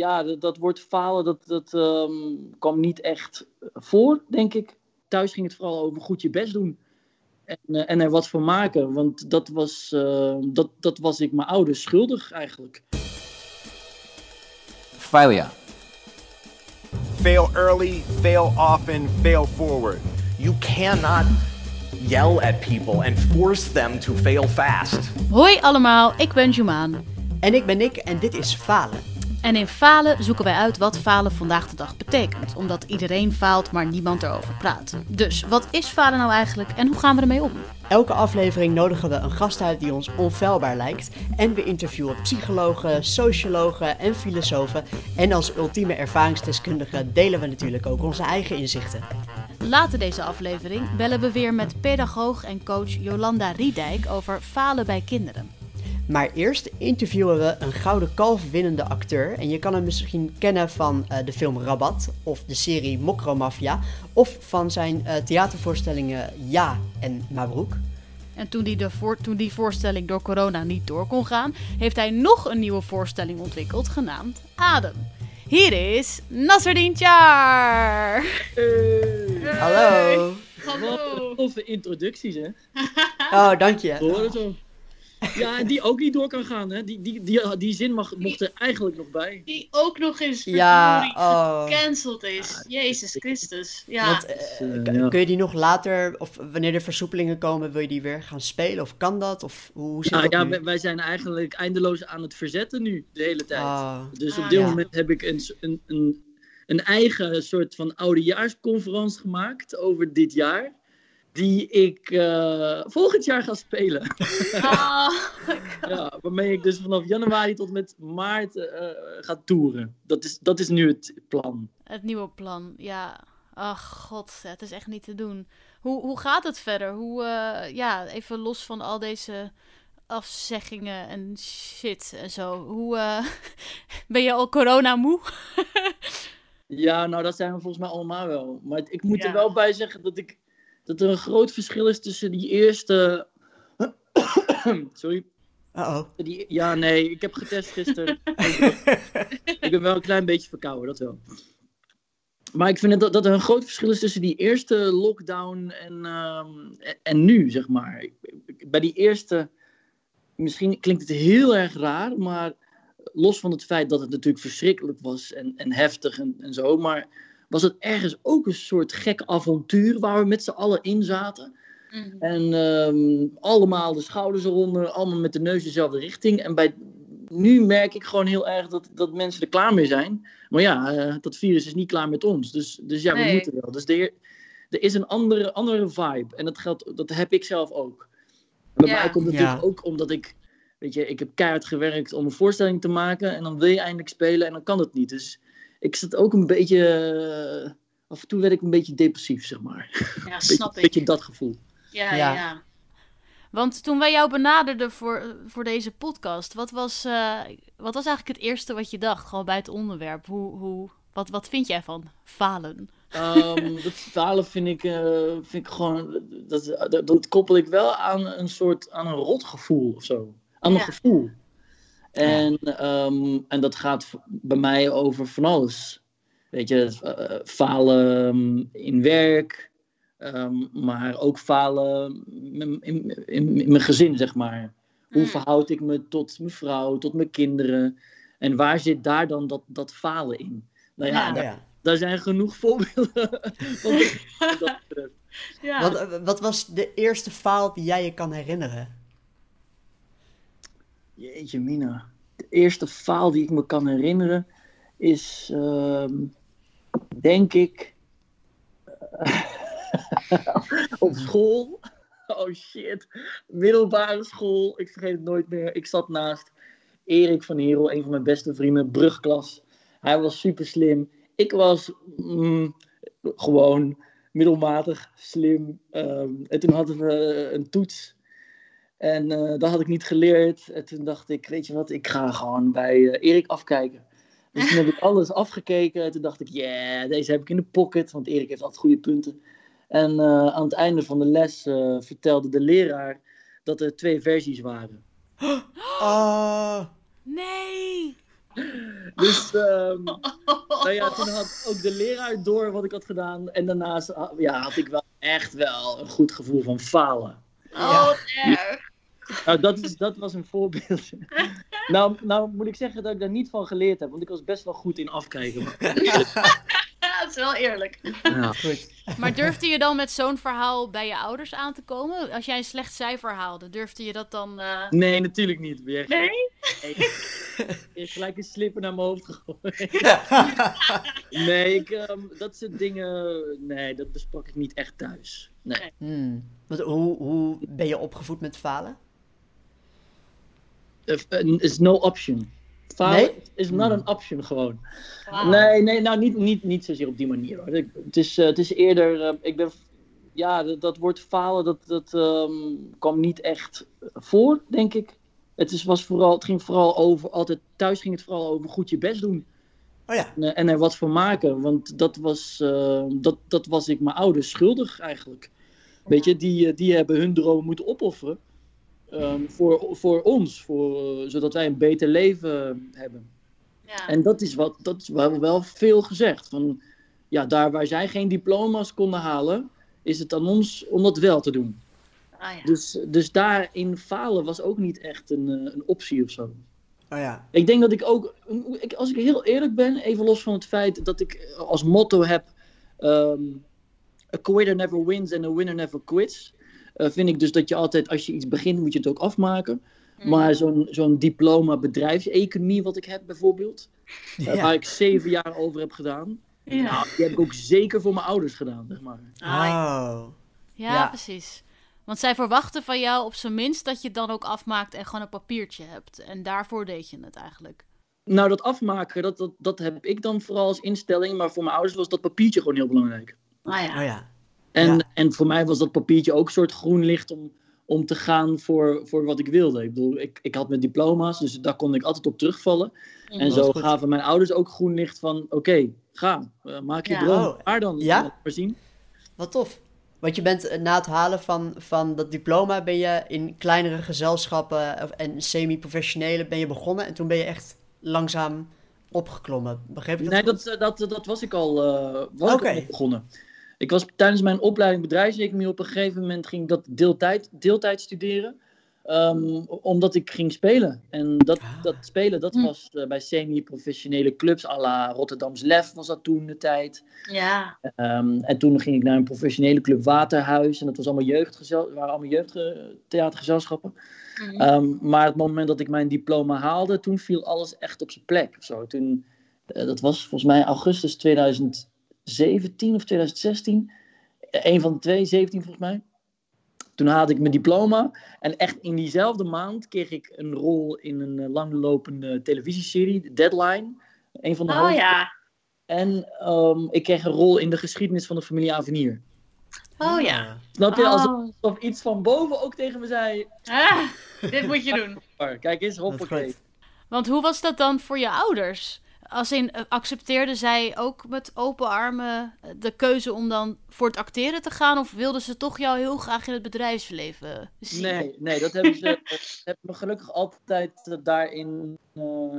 ja, dat, dat woord falen, dat, dat ehm, kwam niet echt voor, denk ik. Thuis ging het vooral over goed je best doen. En, eh, en er wat van maken, want dat was, eh, dat, dat was ik mijn ouders schuldig eigenlijk. Failure. Fail early, fail often, fail forward. You cannot yell at people and force them to fail fast. Hoi allemaal, ik ben Jumaan. En ik ben Nick en dit is Falen. En in Falen zoeken wij uit wat falen vandaag de dag betekent. Omdat iedereen faalt, maar niemand erover praat. Dus wat is falen nou eigenlijk en hoe gaan we ermee om? Elke aflevering nodigen we een gast uit die ons onfeilbaar lijkt. En we interviewen psychologen, sociologen en filosofen. En als ultieme ervaringsdeskundige delen we natuurlijk ook onze eigen inzichten. Later deze aflevering bellen we weer met pedagoog en coach Jolanda Riedijk over falen bij kinderen. Maar eerst interviewen we een gouden kalf winnende acteur. En je kan hem misschien kennen van uh, de film Rabat of de serie Mokromafia. Of van zijn uh, theatervoorstellingen Ja en Mabroek. En toen die, de voor, toen die voorstelling door corona niet door kon gaan, heeft hij nog een nieuwe voorstelling ontwikkeld, genaamd Adem. Hier is Nasserdien Tjaar! Hey. Hallo! Hallo! Toffe introducties, hè? Oh, dank je. Hoor het zo. Ja, en die ook niet door kan gaan, hè? Die, die, die, die zin mag, mocht er eigenlijk nog bij. Die ook nog eens Ja, oh. gecanceld is. Jezus Christus. Ja. Want, eh. Kun je die nog later, of wanneer er versoepelingen komen, wil je die weer gaan spelen? Of kan dat? Of hoe, zit Nou dat ja, nu? wij, wij zijn eigenlijk eindeloos aan het verzetten nu, de hele tijd. Ah. Dus op Ah, dit ja. moment heb ik een, een, een, een eigen soort van oudejaarsconferentie gemaakt over dit jaar. Die ik eh, volgend jaar ga spelen. Ah, ja, waarmee ik dus vanaf januari tot met maart eh, ga toeren. Dat is, dat is nu het plan. Het nieuwe plan, ja. Ach god, het is echt niet te doen. Hoe, hoe gaat het verder? Hoe, eh, ja, even los van al deze afzeggingen en shit en zo. Hoe, ben je al corona moe? Ja, nou dat zijn we volgens mij allemaal wel. Maar ik moet Ja. er wel bij zeggen dat, ik, dat er een groot verschil is tussen die eerste... Sorry. Uh-oh. Die, ja, nee, ik heb getest gisteren. ik ben wel een klein beetje verkouden, dat wel. Maar ik vind dat, dat er een groot verschil is tussen die eerste lockdown en, ehm, en, en nu, zeg maar. Bij die eerste, misschien klinkt het heel erg raar, maar los van het feit dat het natuurlijk verschrikkelijk was en, en heftig en, en zo, maar was het ergens ook een soort gek avontuur waar we met z'n allen in zaten. mhm. En ehm, allemaal de schouders eronder, allemaal met de neus dezelfde richting. En bij, nu merk ik gewoon heel erg dat, dat mensen er klaar mee zijn. Maar ja, eh, dat virus is niet klaar met ons. Dus, dus ja, we moeten wel. Dus er, er is een andere, andere vibe. En dat, geldt, dat heb ik zelf ook. En bij Ja. mij komt het Ja. natuurlijk ook omdat ik... Weet je, ik heb keihard gewerkt om een voorstelling te maken. En dan wil je eindelijk spelen en dan kan het niet. Dus ik zat ook een beetje... eh, af en toe werd ik een beetje depressief, zeg maar. ja, Beetje, snap ik. beetje dat gevoel. Ja, Ja. ja. Want toen wij jou benaderden voor, voor deze podcast, wat was, eh, wat was eigenlijk het eerste wat je dacht, gewoon bij het onderwerp? Hoe, hoe, wat, wat vind jij van falen? Ehm, dat falen vind ik, eh, vind ik gewoon. Dat, dat, dat koppel ik wel aan een soort. aan een rotgevoel of zo. Aan een Ja. gevoel. En, ehm, en dat gaat bij mij over van alles. Weet je, eh, falen ehm, in werk. ehm, maar ook falen in, in, mijn gezin, zeg maar. Hoe Mm. verhoud ik me tot mijn vrouw, tot mijn kinderen? En waar zit daar dan dat, dat falen in? Nou ja, Ja. daar- Ja. daar zijn genoeg voorbeelden van dat. Wat, eh, wat was de eerste faal die jij je kan herinneren? Jeetje mina. De eerste faal die ik me kan herinneren is, ehm, denk ik, eh, op school. Oh shit. Middelbare school. Ik vergeet het nooit meer. Ik zat naast Erik van Herel, een van mijn beste vrienden, brugklas. Hij was super slim. Ik was mm, gewoon middelmatig slim. Ehm, en toen hadden we een toets. En eh, dat had ik niet geleerd. En toen dacht ik, weet je wat, ik ga gewoon bij eh, Erik afkijken. Dus toen heb ik alles afgekeken. En toen dacht ik, yeah, deze heb ik in de pocket. Want Erik heeft altijd goede punten. En eh, aan het einde van de les eh, vertelde de leraar dat er twee versies waren. Oh, Nee! Dus ehm, nou ja, toen had ook de leraar door wat ik had gedaan. En daarnaast ah, ja, had ik wel echt wel een goed gevoel van falen. Oh, erg. Nou, dat, is, dat was een voorbeeld. nou, nou moet ik zeggen dat ik daar niet van geleerd heb. Want ik was best wel goed in afkijken. Dat is wel eerlijk. Ja. Goed. Maar durfde je dan met zo'n verhaal bij je ouders aan te komen? Als jij een slecht cijfer haalde, durfde je dat dan... eh, Nee, natuurlijk niet. Weer Nee? Ik gelijk een slipper naar mijn hoofd gegooid. nee, ik, ehm, dat soort dingen, nee, dat besprak ik niet echt thuis. Nee. Hmm. Want hoe, hoe ben je opgevoed met falen? Uh, is no option. Falen Nee? is not an option gewoon. Nee, nee, nou niet, niet, niet zozeer op die manier hoor. Het is, eh, het is eerder, eh, ik ben, ja, dat, dat woord falen, dat, dat ehm, kwam niet echt voor, denk ik. Het, is, was vooral, het ging vooral over, altijd thuis ging het vooral over goed je best doen. Oh ja. En, eh, en er wat van maken. Want dat was, eh, dat, dat was ik mijn ouders schuldig eigenlijk. Weet je, die, eh, die hebben hun dromen moeten opofferen. Ehm, voor, voor ons, voor, eh, zodat wij een beter leven hebben. Ja. En dat is, wat, dat is wel, wel veel gezegd. Van, ja, daar waar zij geen diploma's konden halen, is het aan ons om dat wel te doen. Ah, ja. Dus, dus daarin falen was ook niet echt een, eh, een optie of zo. Oh ja. Ik denk dat ik ook, ik- als ik heel eerlijk ben, even los van het feit dat ik als motto heb: ehm, A quitter never wins and a winner never quits. Eh, vind ik dus dat je altijd, als je iets begint, moet je het ook afmaken. Mm. Maar zo'n zo'n diploma bedrijfseconomie, wat ik heb bijvoorbeeld, eh, Ja. waar ik zeven jaar over heb gedaan, Ja. nou, die heb ik ook zeker voor mijn ouders gedaan, zeg maar. Ah, ja. Oh. Ja, Ja. precies. Want zij verwachten van jou op zijn minst dat je het dan ook afmaakt en gewoon een papiertje hebt. En daarvoor deed je het eigenlijk. Nou, dat afmaken, dat, dat, dat heb ik dan vooral als instelling, maar voor mijn ouders was dat papiertje gewoon heel belangrijk. Ah, ja. Oh ja. En, Ja. en voor mij was dat papiertje ook een soort groen licht om, om te gaan voor, voor wat ik wilde. Ik bedoel, ik, ik had mijn diploma's, dus daar kon ik altijd op terugvallen. En zo goed. gaven mijn ouders ook groen licht van, oké, ga, eh, maak je Ja. droom Oh, waar dan. ja? Maar zien. Wat tof. Want je bent eh, na het halen van, van dat diploma ben je in kleinere gezelschappen of- en semi-professionele ben je begonnen. En toen ben je echt langzaam opgeklommen. Begreep ik dat Nee, dat, dat, dat was ik al, eh, was ik Oké. al begonnen. Ik was tijdens mijn opleiding bedrijfseconomie op een gegeven moment ging ik dat deeltijd, deeltijd studeren. Ehm, omdat ik ging spelen. En dat, Ah. dat spelen, dat Hm. was eh, bij semi-professionele clubs à la Rotterdams Lef was dat toen de tijd. Ja. Ehm, en toen ging ik naar een professionele club Waterhuis. En dat was allemaal jeugdgezel waren allemaal jeugdtheatergezelschappen. Ehm, maar het moment dat ik mijn diploma haalde, toen viel alles echt op zijn plek. Zo. Toen, eh, dat was volgens mij augustus 2017 of 2016. Eh, Een van de twee, 17 volgens mij. Toen haalde ik mijn diploma. En echt in diezelfde maand kreeg ik een rol in een eh, langlopende televisieserie, Deadline. Een van de Oh hoofd- ja. En ehm, ik kreeg een rol in de geschiedenis van de familie Avenir. Oh ja. Snap je? Alsof, Oh. alsof iets van boven ook tegen me zei. Ah, dit moet je doen. "Maar, Kijk eens, hoppakee. Want hoe was dat dan voor je ouders? Als in, eh, accepteerden zij ook met open armen eh, de keuze om dan voor het acteren te gaan? Of wilden ze toch jou heel graag in het bedrijfsleven zien? Nee, nee, dat hebben ze hebben me gelukkig altijd eh, daarin. eh,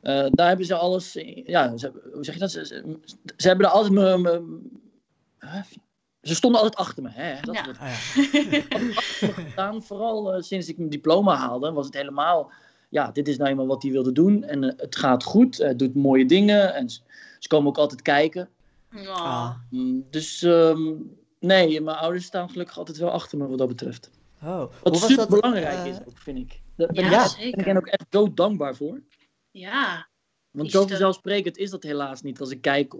eh, daar hebben ze alles. in- Ja, ze, hoe zeg je dat? Ze, ze, ze hebben er altijd me. ze stonden altijd achter me. Hè? Dat Ja. heb gedaan. Vooral sinds ik mijn diploma haalde, was het helemaal. Ja, dit is nou eenmaal wat hij wilde doen. En eh, het gaat goed. Het doet mooie dingen. En ze, ze komen ook altijd kijken. Ah. Mm, Dus ehm, nee, mijn ouders staan gelukkig altijd wel achter me wat dat betreft. Oh. Wat super dat? belangrijk eh, is ook, vind ik. Daar ben, Ja, ik, ben ik hen ook echt zo dankbaar voor. Ja. Want zo het, eh, vanzelfsprekend is dat helaas niet. Als ik kijk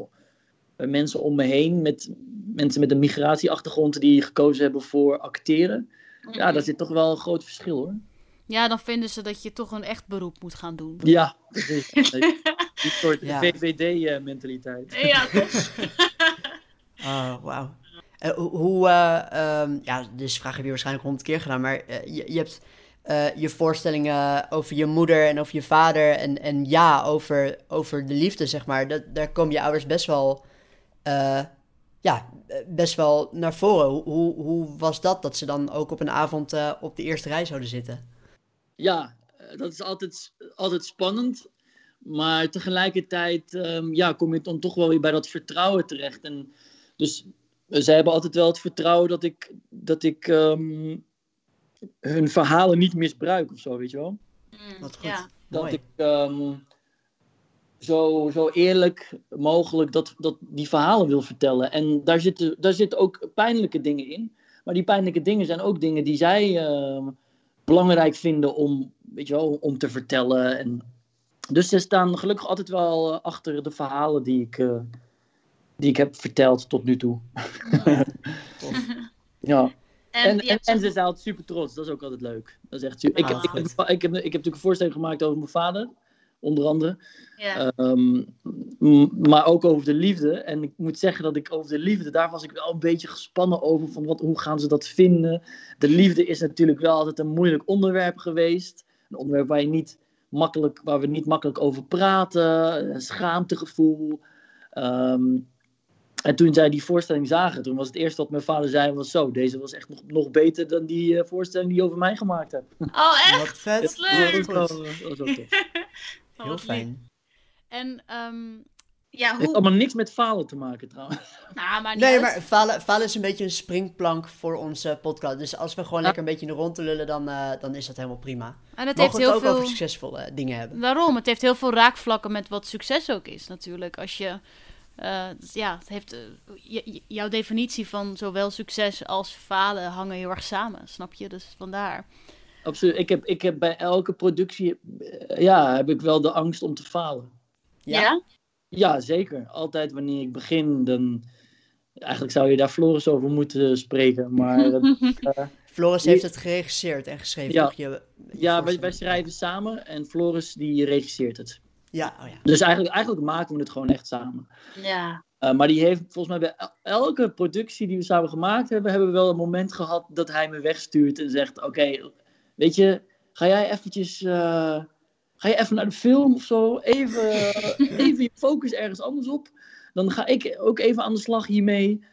bij mensen om me heen, met mensen met een migratieachtergrond die gekozen hebben voor acteren. Ja, daar zit toch wel een groot verschil hoor. Ja, dan vinden ze dat je toch een echt beroep moet gaan doen. Ja, precies. Die soort Ja. VVD-mentaliteit. Ja, toch? Oh, wauw. Eh, hoe, hoe, eh, ehm, ja, deze vraag heb je waarschijnlijk honderd keer gedaan, maar eh, je, je hebt eh, je voorstellingen over je moeder en over je vader en, en ja, over, over de liefde, zeg maar. Dat, daar komen je ouders best wel, eh, ja, eh, best wel naar voren. Hoe, hoe, hoe was dat, dat ze dan ook op een avond eh, op de eerste rij zouden zitten? Ja, eh, dat is altijd, altijd spannend. Maar tegelijkertijd ehm, ja, kom je dan toch wel weer bij dat vertrouwen terecht. En dus eh, zij hebben altijd wel het vertrouwen dat ik, dat ik ehm, hun verhalen niet misbruik of zo, weet je wel. Mm, Wat goed. Ja. Dat Mooi. ik ehm, zo, zo eerlijk mogelijk dat, dat die verhalen wil vertellen. En daar zitten, daar zitten ook pijnlijke dingen in. Maar die pijnlijke dingen zijn ook dingen die zij ehm, belangrijk vinden om, weet je wel, om te vertellen. En, dus ze staan gelukkig altijd wel eh, achter de verhalen die ik, eh, die ik heb verteld tot nu toe. Ja. En, En, ze zijn altijd super trots. Dat is ook altijd leuk. Dat is echt super. Ik, Ah, heb, ik, ik, heb, ik heb natuurlijk een voorstelling gemaakt over mijn vader. Onder andere. ja. Ehm, maar ook over de liefde. En ik moet zeggen dat ik over de liefde, daar was ik wel een beetje gespannen over. Van wat, hoe gaan ze dat vinden? De liefde is natuurlijk wel altijd een moeilijk onderwerp geweest. Een onderwerp waar, je niet makkelijk, waar we niet makkelijk over praten. Een schaamtegevoel. Ehm, en toen zij die voorstelling zagen, toen was het eerste wat mijn vader zei, was zo, deze was echt nog, nog beter dan die eh, voorstelling die je over mij gemaakt hebt. Oh, echt? Wat vet. Dat is leuk. Dat was Goed. wel- dat was Oh, Heel lief. fijn. En, ehm Ja, Het heeft allemaal niks met falen te maken trouwens. nou, maar niet Nee, uit. maar falen, falen is een beetje een springplank voor onze podcast. Dus als we gewoon Ja. lekker een beetje in de rond te lullen, dan, eh, dan is dat helemaal prima. En het heeft we heel ook veel... over succesvolle dingen hebben. Daarom, het heeft heel veel raakvlakken met wat succes ook is natuurlijk. Als je, eh, ja, het heeft, eh, jouw definitie van zowel succes als falen hangen heel erg samen, snap je? Dus vandaar. Absoluut. Ik heb, ik heb bij elke productie, eh, ja, heb ik wel de angst om te falen. Ja? Ja? Ja, zeker. Altijd wanneer ik begin, dan... Eigenlijk zou je daar Floris over moeten spreken, maar... eh, Floris heeft het geregisseerd en geschreven. Ja. toch? Je, je ja, wij, schrijven samen en Floris die regisseert het. Ja, oh ja. Dus eigenlijk, eigenlijk maken we het gewoon echt samen. Ja. Uh, maar die heeft volgens mij bij el- elke productie die we samen gemaakt hebben, hebben we wel een moment gehad dat hij me wegstuurt en zegt: Oké, weet je, ga jij eventjes. uh, ga je even naar de film of zo? Even, even je focus ergens anders op. Dan ga ik ook even aan de slag hiermee.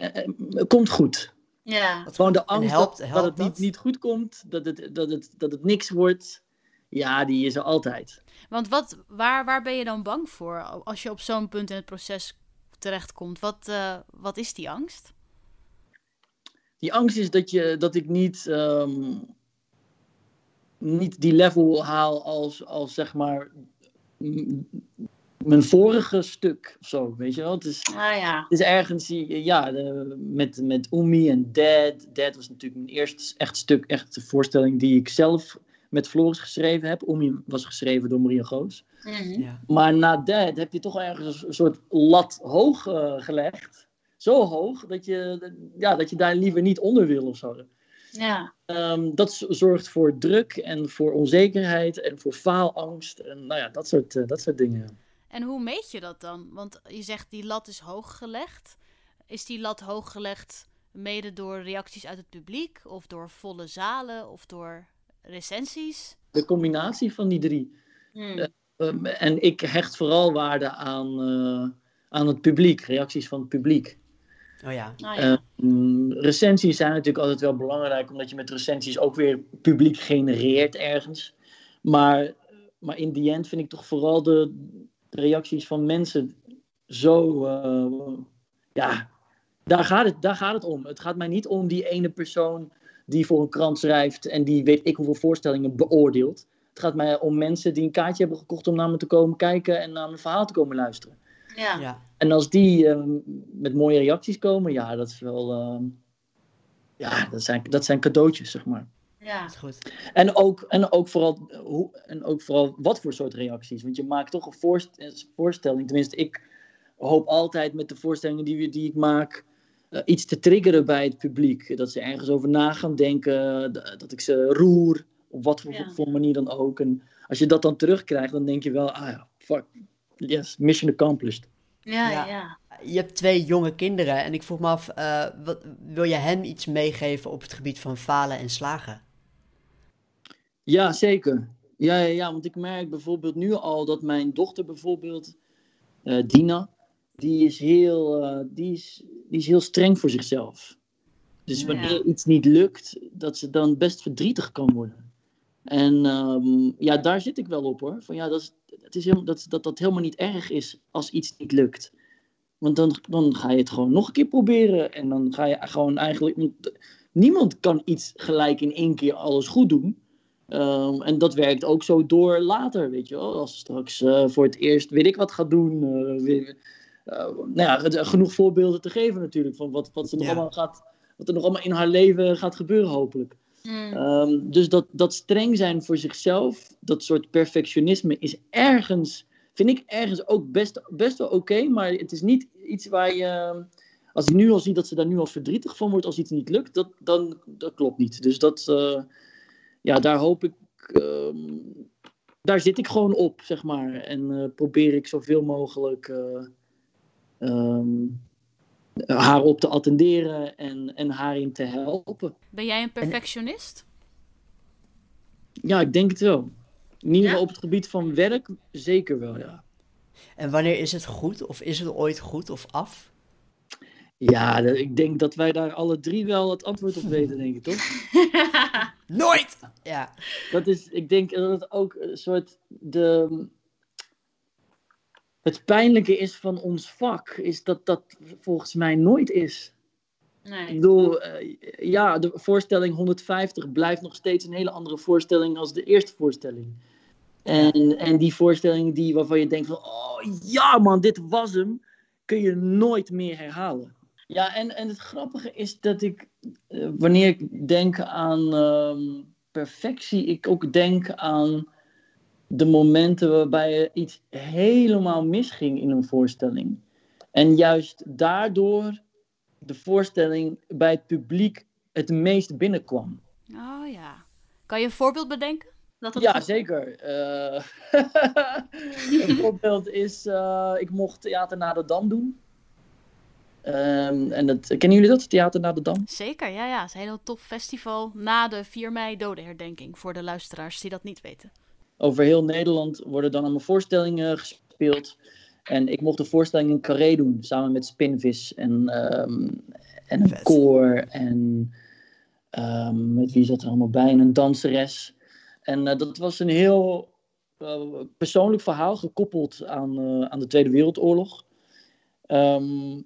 Uh, komt goed. Ja. Gewoon de angst helpt, dat, helpt dat het niet, niet goed komt, dat het, dat, het, dat het niks wordt. Ja, die is er altijd. Want wat, waar, waar ben je dan bang voor als je op zo'n punt in het proces terechtkomt? Wat, uh, wat is die angst? Die angst is dat, je, dat ik niet, um, niet die level haal als, als zeg maar mijn vorige stuk of zo, weet je wel? Het is, ah, ja. het is ergens, ja, de, met, met Umi en Dad. Dad was natuurlijk mijn eerste echt stuk, echt de voorstelling die ik zelf met Floris geschreven heb. Umi was geschreven door Maria Goos. Mm -hmm. ja. Maar na Dad heb je toch ergens een soort lat hoog uh, gelegd. Zo hoog dat je, ja, dat je daar liever niet onder wil of zo. Ja. Um, dat zorgt voor druk en voor onzekerheid en voor faalangst en nou ja, dat soort, uh, dat soort dingen. En hoe meet je dat dan? Want je zegt die lat is hoog gelegd. Is die lat hoog gelegd mede door reacties uit het publiek of door volle zalen of door recensies? De combinatie van die drie. Hmm. Uh, um, en ik hecht vooral waarde aan, uh, aan het publiek, reacties van het publiek. Oh ja. Oh, ja. Um, recensies zijn natuurlijk altijd wel belangrijk, omdat je met recensies ook weer publiek genereert ergens. Maar, maar in die end vind ik toch vooral de, de reacties van mensen zo. Uh, ja, daar gaat, het, daar gaat het om. Het gaat mij niet om die ene persoon die voor een krant schrijft en die weet ik hoeveel voorstellingen beoordeelt. Het gaat mij om mensen die een kaartje hebben gekocht om naar me te komen kijken en naar mijn verhaal te komen luisteren. Ja. ja. En als die uh, met mooie reacties komen, ja, dat is wel. Uh, ja, dat zijn, dat zijn cadeautjes, zeg maar. Ja. Dat is goed. En ook, en, ook vooral, hoe, en ook vooral wat voor soort reacties. Want je maakt toch een voorst voorstelling. Tenminste, ik hoop altijd met de voorstellingen die, die ik maak. Uh, iets te triggeren bij het publiek. Dat ze ergens over na gaan denken. Dat ik ze roer. Op wat voor, Ja. voor manier dan ook. En als je dat dan terugkrijgt, dan denk je wel: ah ja, fuck. Yes, mission accomplished. Ja, Ja. ja. Je hebt twee jonge kinderen en ik vroeg me af, uh, wat, wil je hen iets meegeven op het gebied van falen en slagen? Ja, zeker. Ja, ja, ja, want ik merk bijvoorbeeld nu al dat mijn dochter bijvoorbeeld, uh, Dina, die is, heel, uh, die, is, die is heel streng voor zichzelf. Dus Ja. wanneer iets niet lukt, dat ze dan best verdrietig kan worden. En ehm, ja, daar zit ik wel op hoor. Van ja, dat, is, het is helemaal, dat, dat dat helemaal niet erg is als iets niet lukt. Want dan, dan ga je het gewoon nog een keer proberen. En dan ga je gewoon eigenlijk. Niemand kan iets gelijk in één keer alles goed doen. Ehm, en dat werkt ook zo door later, weet je wel. Als straks eh, voor het eerst weet ik wat gaat doen. eh, weer- eh, nou ja, het- genoeg voorbeelden te geven natuurlijk. Van wat, wat, ze nog Ja. allemaal gaat, wat er nog allemaal in haar leven gaat gebeuren, hopelijk. Mm. Ehm, dus dat, dat streng zijn voor zichzelf, dat soort perfectionisme, is ergens, vind ik ergens ook best, best wel oké. maar het is niet iets waar je. Als ik nu al zie dat ze daar nu al verdrietig van wordt als iets niet lukt, dat, dan dat klopt niet. Dus dat, eh, ja, daar hoop ik. ehm, daar zit ik gewoon op, zeg maar. En eh, probeer ik zoveel mogelijk eh, ehm, haar op te attenderen en, en haar in te helpen. Ben jij een perfectionist? Ja, ik denk het wel. In ieder Ja? geval op het gebied van werk zeker wel, ja. En wanneer is het goed? Of is het ooit goed of af? Ja, ik denk dat wij daar alle drie wel het antwoord op weten, denk ik, toch? Nooit! Ja. Dat is, ik denk dat het ook een soort de... Het pijnlijke is van ons vak, is dat dat volgens mij nooit is. Ik nee. bedoel, eh, ja, de voorstelling 150 blijft nog steeds een hele andere voorstelling als de eerste voorstelling. En, en die voorstelling die, waarvan je denkt van, oh ja man, dit was hem, kun je nooit meer herhalen. Ja, en, en het grappige is dat ik, eh, wanneer ik denk aan ehm, perfectie, ik ook denk aan de momenten waarbij er iets helemaal misging in een voorstelling. En juist daardoor de voorstelling bij het publiek het meest binnenkwam. Oh ja. Kan je een voorbeeld bedenken? Dat Ja, zeker. Eh, een voorbeeld is, eh, ik mocht Theater naar de Dam doen. Ehm, en dat, kennen jullie dat, Theater naar de Dam? Zeker, ja, ja. Het is een heel tof festival na de 4 mei dodenherdenking. Voor de luisteraars die dat niet weten. Over heel Nederland worden dan allemaal voorstellingen gespeeld. En ik mocht de voorstelling in Carré doen, samen met Spinvis en, ehm, en een Vet. koor. En ehm, met wie zat er allemaal bij? En een danseres. En eh, dat was een heel eh, persoonlijk verhaal, gekoppeld aan, eh, aan de Tweede Wereldoorlog. Ehm,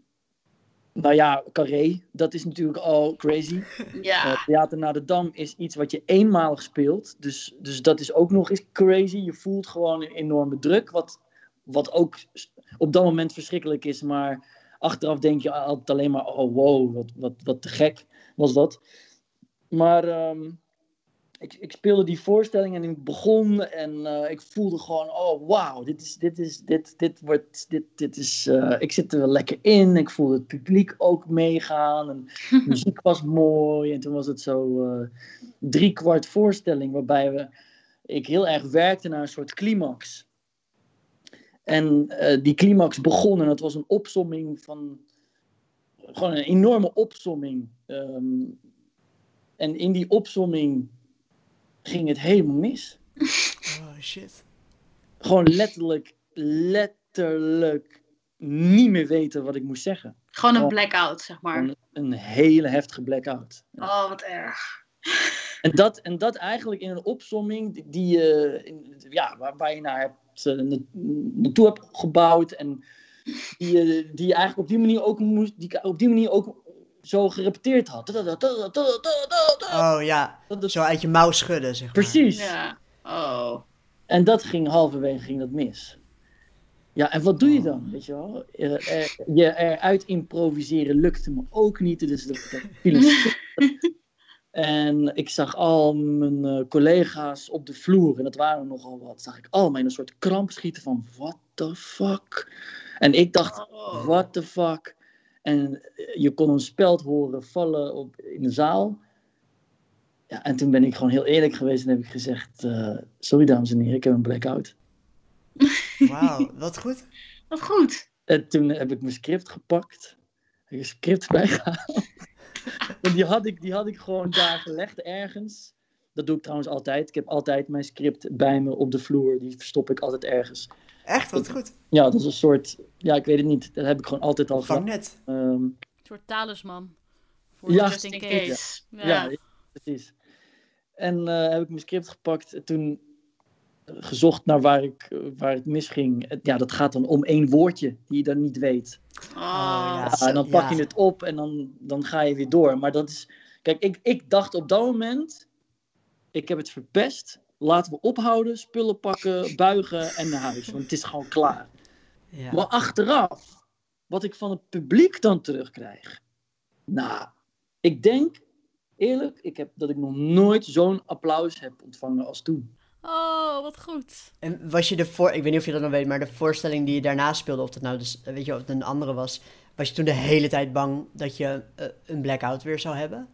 nou ja, Carré, dat is natuurlijk al crazy. Ja. Eh, Theater naar de Dam is iets wat je eenmalig speelt. Dus, dus dat is ook nog eens crazy. Je voelt gewoon een enorme druk. Wat, wat ook op dat moment verschrikkelijk is. Maar achteraf denk je altijd alleen maar: oh wow, wat, wat, wat te gek was dat. Maar ehm, ik, ik speelde die voorstelling en ik begon en eh, ik voelde gewoon: oh wauw, dit is, dit is, dit, dit wordt, dit, dit is, eh, ik zit er wel lekker in. Ik voelde het publiek ook meegaan. En de muziek was mooi. En toen was het zo eh drie kwart voorstelling waarbij we, ik heel erg werkte naar een soort climax. En die climax begon en het was een opsomming van, gewoon een enorme opsomming. Ehm, en in die opsomming ging het helemaal mis. Oh shit. Gewoon letterlijk, letterlijk niet meer weten wat ik moest zeggen. Gewoon een blackout, zeg maar. Een hele heftige blackout. Oh, wat erg. En dat, en dat eigenlijk in een opsomming die, in- ja, waar, waar je naar hebt, eh, na- naartoe hebt gebouwd. En die, je- die je eigenlijk op die manier ook moest, die ik op die manier ook zo gerepeteerd had. Oh ja. Dat Zo uit je mouw schudden, zeg maar. Precies. Ja. Oh. En dat ging halverwege ging dat mis. Ja, en wat doe je dan? Weet je wel? Er, er- je eruit improviseren lukte me ook niet. Dus dat, dat viel een stuk. En ik zag al mijn eh, collega's op de vloer, en dat waren nogal wat, zag ik allemaal in een soort kramp schieten van, what the fuck? En ik dacht, Oh. what the fuck? En eh, je kon een speld horen vallen op, in de zaal. Ja, en toen ben ik gewoon heel eerlijk geweest en heb ik gezegd, eh, sorry dames en heren, ik heb een blackout. Wauw, wat goed. Wat goed. En toen heb ik mijn script gepakt. Heb ik een script bijgehaald. en die had, ik, die had ik gewoon daar gelegd ergens. Dat doe ik trouwens altijd. Ik heb altijd mijn script bij me op de vloer. Die verstop ik altijd ergens. Echt, wat goed. Ja, dat is een soort... Ja, ik weet het niet. Dat heb ik gewoon altijd al gedaan. Vangnet. Ehm, Een soort talisman. Voor Ja. just in case. case. ja. Ja. precies. En eh, heb ik mijn script gepakt en toen gezocht naar waar, ik, waar het misging. Ja, dat gaat dan om één woordje die je dan niet weet. Oh, ja. Ja, en dan pak je het op en dan, dan ga je weer door. Maar dat is. Kijk, ik, ik dacht op dat moment. Ik heb het verpest. Laten we ophouden, spullen pakken, buigen en naar huis. Want het is gewoon klaar. Ja. Maar achteraf, wat ik van het publiek dan terugkrijg. Nou, ik denk eerlijk ik heb, dat ik nog nooit zo'n applaus heb ontvangen als toen. Oh, wat goed. En was je de voor, ik weet niet of je dat nog weet, maar de voorstelling die je daarna speelde, of dat nou dus, weet je, of het een andere was, was je toen de hele tijd bang dat je eh, een blackout weer zou hebben?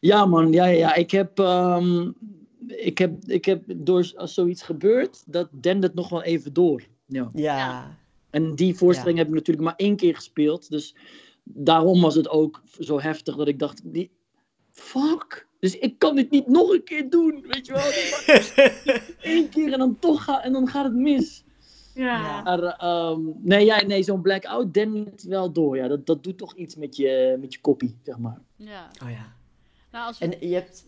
Ja, man, ja, ja, ja. Ik heb, ehm, ik heb, ik heb door als zoiets gebeurt, dat dendert nog wel even door. Ja. Ja. En die voorstelling heb ik natuurlijk maar één keer gespeeld. Dus daarom was het ook zo heftig dat ik dacht, die, fuck. Dus ik kan dit niet nog een keer doen, weet je wel. Eén keer en dan toch gaat, en dan gaat het mis. ja. Maar ehm, nee, ja, nee zo'n blackout dendert wel door. Ja. Dat, dat doet toch iets met je, met je koppie, zeg maar. Ja. Oh ja. Nou, als we... En je hebt,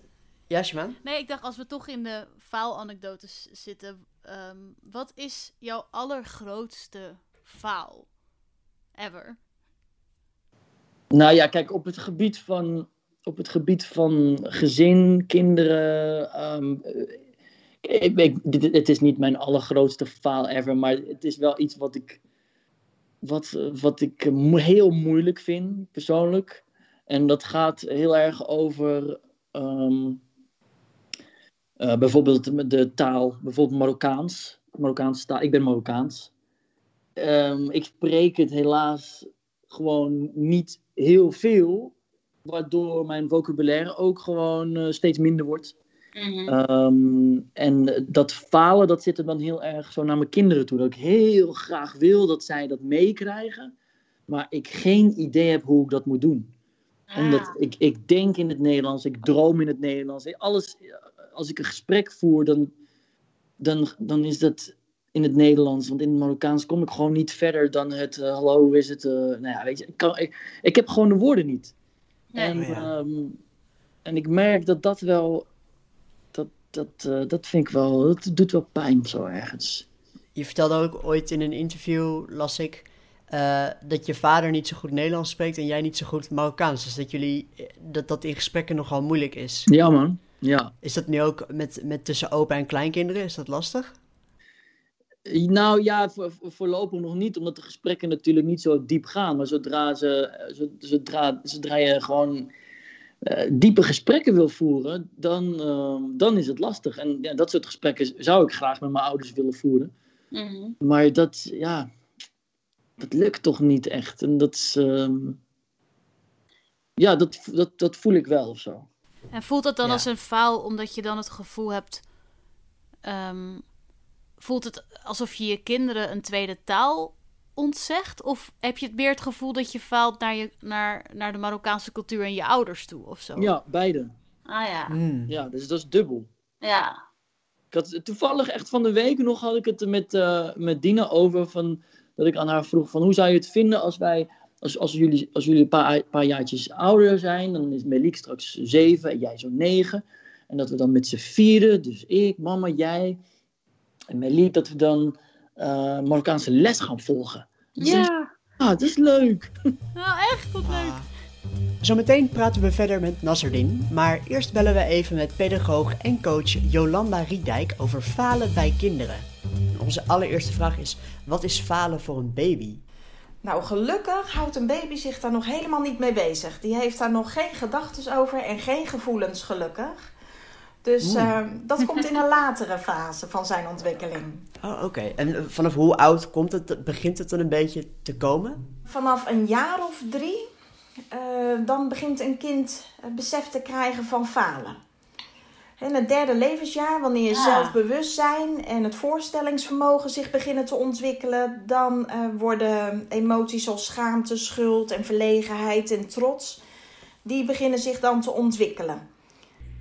ja, Shaman? Nee, ik dacht als we toch in de faalanekdotes zitten. ehm, wat is jouw allergrootste faal? Ever? Nou ja, kijk, op het gebied van, op het gebied van gezin, kinderen. ehm, eh, ik, ik, dit, het is niet mijn allergrootste faal ever, maar het is wel iets wat ik, wat, wat ik mo- heel moeilijk vind, persoonlijk. En dat gaat heel erg over ehm, eh, bijvoorbeeld de taal, bijvoorbeeld Marokkaans. Marokkaanse taal. Ik ben Marokkaans. Ehm, ik spreek het helaas gewoon niet heel veel, waardoor mijn vocabulaire ook gewoon eh, steeds minder wordt. Mhm. Ehm, en dat falen, dat zit er dan heel erg zo naar mijn kinderen toe. Dat ik heel graag wil dat zij dat meekrijgen, maar ik geen idee heb hoe ik dat moet doen. Omdat Ah. ik, ik denk in het Nederlands, ik droom in het Nederlands. Alles, als ik een gesprek voer, dan, dan, dan is dat in het Nederlands. Want in het Marokkaans kom ik gewoon niet verder dan het eh, hallo, hoe is het? eh, nou ja, weet je, ik, kan, ik, ik heb gewoon de woorden niet. Nee. En, Oh ja. ehm, en ik merk dat dat wel, dat, dat, eh, dat vind ik wel, dat doet wel pijn zo ergens. Je vertelde ook ooit in een interview, las ik, eh, dat je vader niet zo goed Nederlands spreekt en jij niet zo goed Marokkaans. Dus dat jullie, dat dat in gesprekken nogal moeilijk is. Ja man, ja. Is dat nu ook met, met tussen opa en kleinkinderen? Is dat lastig? Nou ja, voor, voor- voorlopig nog niet, omdat de gesprekken natuurlijk niet zo diep gaan. Maar zodra, ze, zo- zodra, zodra je gewoon eh, diepe gesprekken wil voeren, dan, ehm, dan is het lastig. En ja, dat soort gesprekken zou ik graag met mijn ouders willen voeren. Mhm. Maar dat, ja, dat lukt toch niet echt. En dat is, ehm, ja, dat, dat, dat voel ik wel of zo. En voelt dat dan Ja. als een faal omdat je dan het gevoel hebt. ehm, voelt het alsof je je kinderen een tweede taal ontzegt? Of heb je het meer het gevoel dat je faalt naar, je, naar, naar de Marokkaanse cultuur en je ouders toe of zo? Ja, beide. Ah ja. Hmm. Ja, dus dat is dubbel. Ja. Ik had toevallig echt van de week nog had ik het er met, eh, met Dina over. Van, dat ik aan haar vroeg van hoe zou je het vinden als wij. Als, als jullie, als jullie een paar, paar jaartjes ouder zijn, dan is Melik straks zeven en jij zo negen. En dat we dan met z'n vieren, dus ik, mama, jij en Melik, dat we dan eh, Marokkaanse les gaan volgen. Ja. Ah, dat is leuk. Nou, echt, wat leuk. Zometeen praten we verder met Nasserdin, maar eerst bellen we even met pedagoog en coach Jolanda Riedijk over falen bij kinderen. Onze allereerste vraag is, wat is falen voor een baby? Nou, gelukkig houdt een baby zich daar nog helemaal niet mee bezig. Die heeft daar nog geen gedachten over en geen gevoelens, gelukkig. Dus eh, dat komt in een latere fase van zijn ontwikkeling. Oh, oké. En eh, vanaf hoe oud komt het, begint het dan een beetje te komen? Vanaf een jaar of drie, eh, dan begint een kind het besef te krijgen van falen. In het derde levensjaar, wanneer Ah. zelfbewustzijn en het voorstellingsvermogen zich beginnen te ontwikkelen, dan eh, worden emoties als schaamte, schuld en verlegenheid en trots, die beginnen zich dan te ontwikkelen.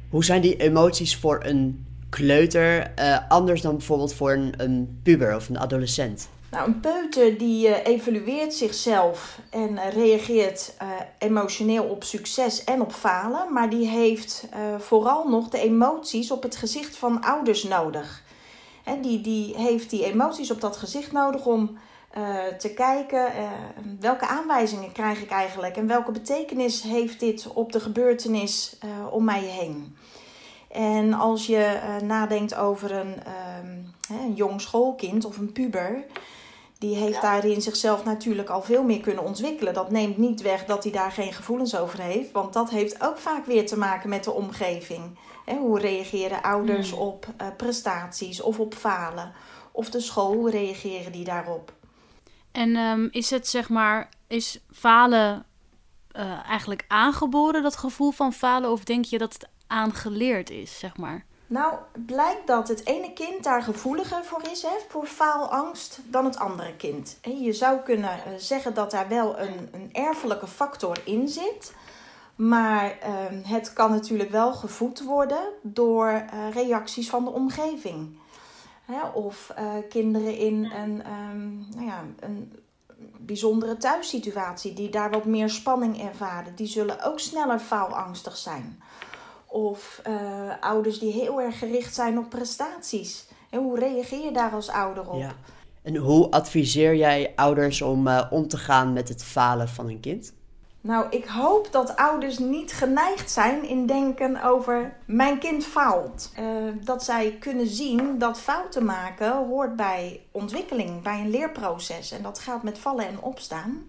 Hoe zijn die emoties voor een kleuter eh, anders dan bijvoorbeeld voor een, een puber of een adolescent? Nou, een peuter die eh, evalueert zichzelf en eh, reageert eh, emotioneel op succes en op falen, maar die heeft vooral nog de emoties op het gezicht van ouders nodig. Hè, die, die heeft die emoties op dat gezicht nodig om te kijken welke aanwijzingen krijg ik eigenlijk en welke betekenis heeft dit op de gebeurtenis om mij heen. En als je nadenkt over een, ehm, een jong schoolkind of een puber, die heeft daarin zichzelf natuurlijk al veel meer kunnen ontwikkelen. Dat neemt niet weg dat hij daar geen gevoelens over heeft, want dat heeft ook vaak weer te maken met de omgeving. Hoe reageren ouders op eh, prestaties of op falen? Of de school, hoe reageren die daarop? En ehm, is het zeg maar, is falen eh, eigenlijk aangeboren, dat gevoel van falen? Of denk je dat het aangeleerd is, zeg maar? Nou, blijkt dat het ene kind daar gevoeliger voor is, hè, voor faalangst, dan het andere kind. En je zou kunnen eh, zeggen dat daar wel een, een erfelijke factor in zit. Maar ehm, het kan natuurlijk wel gevoed worden door eh, reacties van de omgeving. Hè, of eh, kinderen in een, ehm, nou ja, een bijzondere thuissituatie die daar wat meer spanning ervaren, die zullen ook sneller faalangstig zijn. Of eh, ouders die heel erg gericht zijn op prestaties. En hoe reageer je daar als ouder op? Ja. En hoe adviseer jij ouders om eh, om te gaan met het falen van een kind? Nou, ik hoop dat ouders niet geneigd zijn in denken over mijn kind faalt. Eh, dat zij kunnen zien dat fouten maken hoort bij ontwikkeling, bij een leerproces. En dat gaat met vallen en opstaan.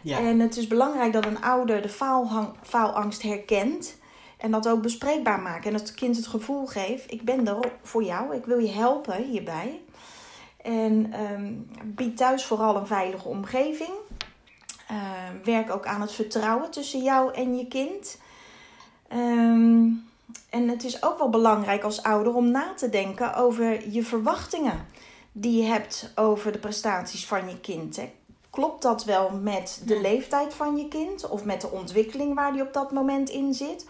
Ja. En het is belangrijk dat een ouder de faalangst herkent. En dat ook bespreekbaar maakt. En dat het kind het gevoel geeft: ik ben er voor jou, ik wil je helpen hierbij. En ehm, bied thuis vooral een veilige omgeving. Eh, werk ook aan het vertrouwen tussen jou en je kind. Ehm, en het is ook wel belangrijk als ouder om na te denken over je verwachtingen die je hebt over de prestaties van je kind. Hè. Klopt dat wel met de leeftijd van je kind of met de ontwikkeling waar die op dat moment in zit?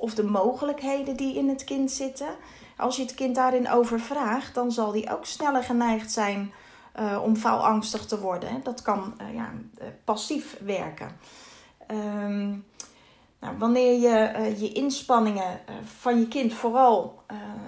Of de mogelijkheden die in het kind zitten? Als je het kind daarin overvraagt, dan zal die ook sneller geneigd zijn eh, om faalangstig te worden. Dat kan eh, ja, eh, passief werken. Ehm, nou, wanneer je je inspanningen van je kind vooral,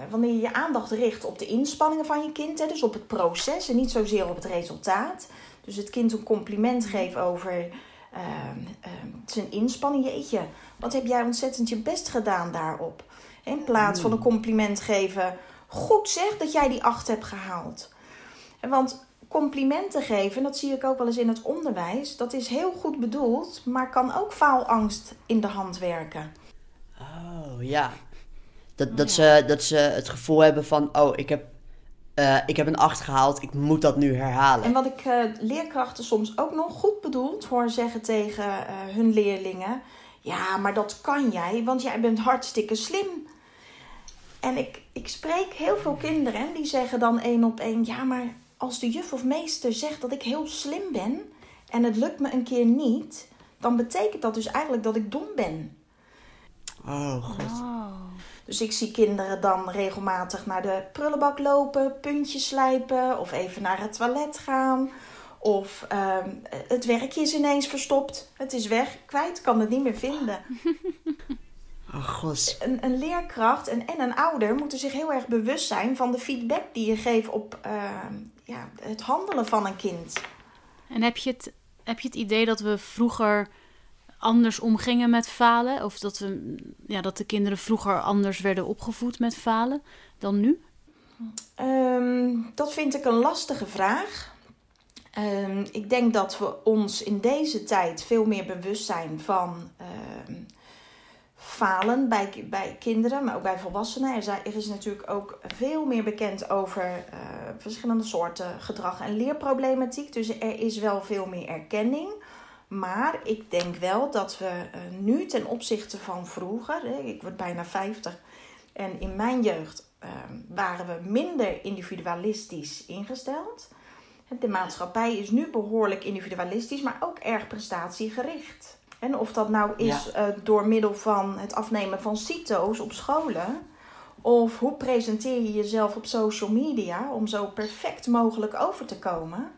wanneer je je aandacht richt op de inspanningen van je kind, hè, dus op het proces en niet zozeer op het resultaat. Dus het kind een compliment geven over ehm, ehm, zijn inspanning. Jeetje, wat heb jij ontzettend je best gedaan daarop. In plaats van een compliment geven, goed zeg dat jij die acht hebt gehaald. En Want complimenten geven, dat zie ik ook wel eens in het onderwijs, dat is heel goed bedoeld, maar kan ook faalangst in de hand werken. Oh ja. Dat, dat, ze, dat ze het gevoel hebben van: oh, ik heb, eh, ik heb een 8 gehaald, ik moet dat nu herhalen. En wat ik eh, leerkrachten soms ook nog goed bedoeld hoor zeggen tegen eh, hun leerlingen: Ja, maar dat kan jij, want jij bent hartstikke slim. En ik, ik spreek heel veel kinderen die zeggen dan één op één: Ja, maar als de juf of meester zegt dat ik heel slim ben en het lukt me een keer niet, dan betekent dat dus eigenlijk dat ik dom ben. Oh god. Oh. Dus ik zie kinderen dan regelmatig naar de prullenbak lopen, puntjes slijpen of even naar het toilet gaan. Of ehm, het werkje is ineens verstopt. Het is weg, kwijt, kan het niet meer vinden. Oh god. Een, een leerkracht en, en een ouder moeten zich heel erg bewust zijn van de feedback die je geeft op ehm, ja, het handelen van een kind. En heb je, het, heb je het idee dat we vroeger anders omgingen met falen? Of dat, we, ja, dat de kinderen vroeger anders werden opgevoed met falen dan nu? Ehm, dat vind ik een lastige vraag. Ehm, ik denk dat we ons in deze tijd veel meer bewust zijn van ehm, falen bij, bij kinderen, maar ook bij volwassenen. Er, zijn, er is natuurlijk ook veel meer bekend over eh, verschillende soorten gedrag en leerproblematiek. Dus er is wel veel meer erkenning. Maar ik denk wel dat we eh, nu ten opzichte van vroeger, ik word bijna 50 en in mijn jeugd ehm, waren we minder individualistisch ingesteld. De maatschappij is nu behoorlijk individualistisch, maar ook erg prestatiegericht. En of dat nou is eh, door middel van het afnemen van CITO's op scholen, of hoe presenteer je jezelf op social media om zo perfect mogelijk over te komen.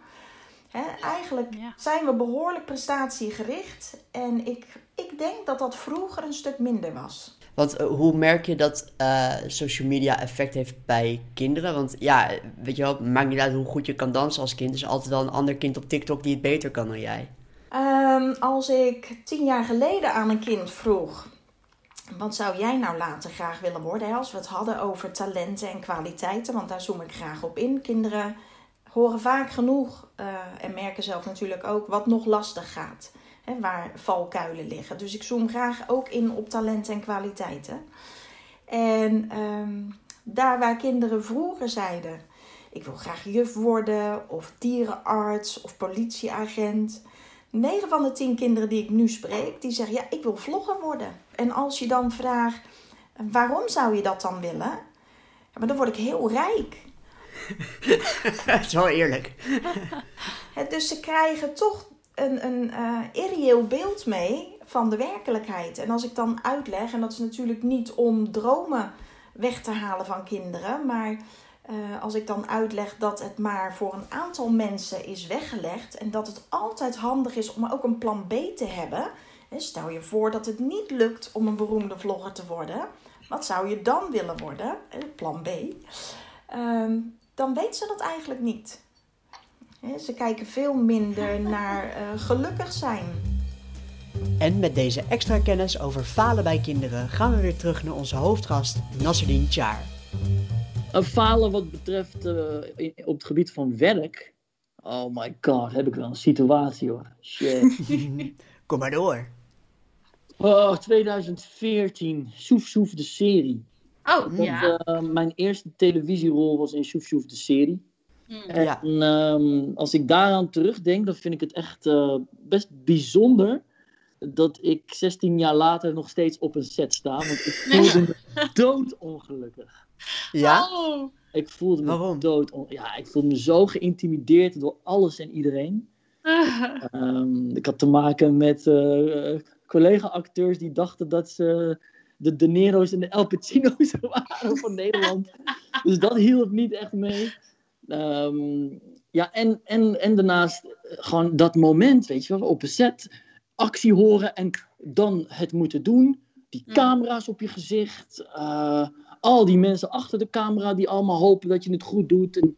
Hè, eigenlijk Ja. zijn we behoorlijk prestatiegericht. En ik, ik denk dat dat vroeger een stuk minder was. Want eh, hoe merk je dat eh, social media effect heeft bij kinderen? Want ja, weet je wel, maakt niet uit hoe goed je kan dansen als kind. Er is altijd wel een ander kind op TikTok die het beter kan dan jij. Ehm, als ik tien jaar geleden aan een kind vroeg... Wat zou jij nou later graag willen worden? Als we het hadden over talenten en kwaliteiten. Want daar zoom ik graag op in. Kinderen horen vaak genoeg eh, en merken zelf natuurlijk ook wat nog lastig gaat. Hè, waar valkuilen liggen. Dus ik zoom graag ook in op talenten en kwaliteiten. En ehm, daar waar kinderen vroeger zeiden: Ik wil graag juf worden, of dierenarts, of politieagent. 9 van de 10 kinderen die ik nu spreek, die zeggen: Ja, ik wil vlogger worden. En als je dan vraagt: Waarom zou je dat dan willen? Ja, maar dan word ik heel rijk. Het is wel eerlijk. Dus ze krijgen toch een, een eh, irreëel beeld mee van de werkelijkheid. En als ik dan uitleg, en dat is natuurlijk niet om dromen weg te halen van kinderen, maar eh, als ik dan uitleg dat het maar voor een aantal mensen is weggelegd en dat het altijd handig is om ook een plan B te hebben. Stel je voor dat het niet lukt om een beroemde vlogger te worden. Wat zou je dan willen worden? Hè, Plan B. Ehm, dan weet ze dat eigenlijk niet. Hè, Ze kijken veel minder naar eh, gelukkig zijn. En met deze extra kennis over falen bij kinderen gaan we weer terug naar onze hoofdgast Nasreddin Char. Een falen wat betreft eh, op het gebied van werk. Oh my god, heb ik wel een situatie hoor. Shit. Kom maar door. Oh, 2014. Soef Soef de serie. Oh, Want, ja. eh, mijn eerste televisierol was in Soef Soef de serie. Hmm. En Ja. ehm, als ik daaraan terugdenk, dan vind ik het echt eh, best bijzonder dat ik 16 jaar later nog steeds op een set sta. Want ik voelde me doodongelukkig. Ja? Oh. Ik voelde me Waarom? dood. Ja, ik voelde me zo geïntimideerd door alles en iedereen. Ehm, ik had te maken met eh, collega-acteurs die dachten dat ze de De Niro's en de El Pacino's waren van Nederland. Dus dat hielp niet echt mee. Ehm, ja, en, en, en daarnaast eh, gewoon dat moment, weet je wel, op een set, actie horen en dan het moeten doen. Die Mm. camera's op je gezicht, eh, al die mensen achter de camera die allemaal hopen dat je het goed doet. En...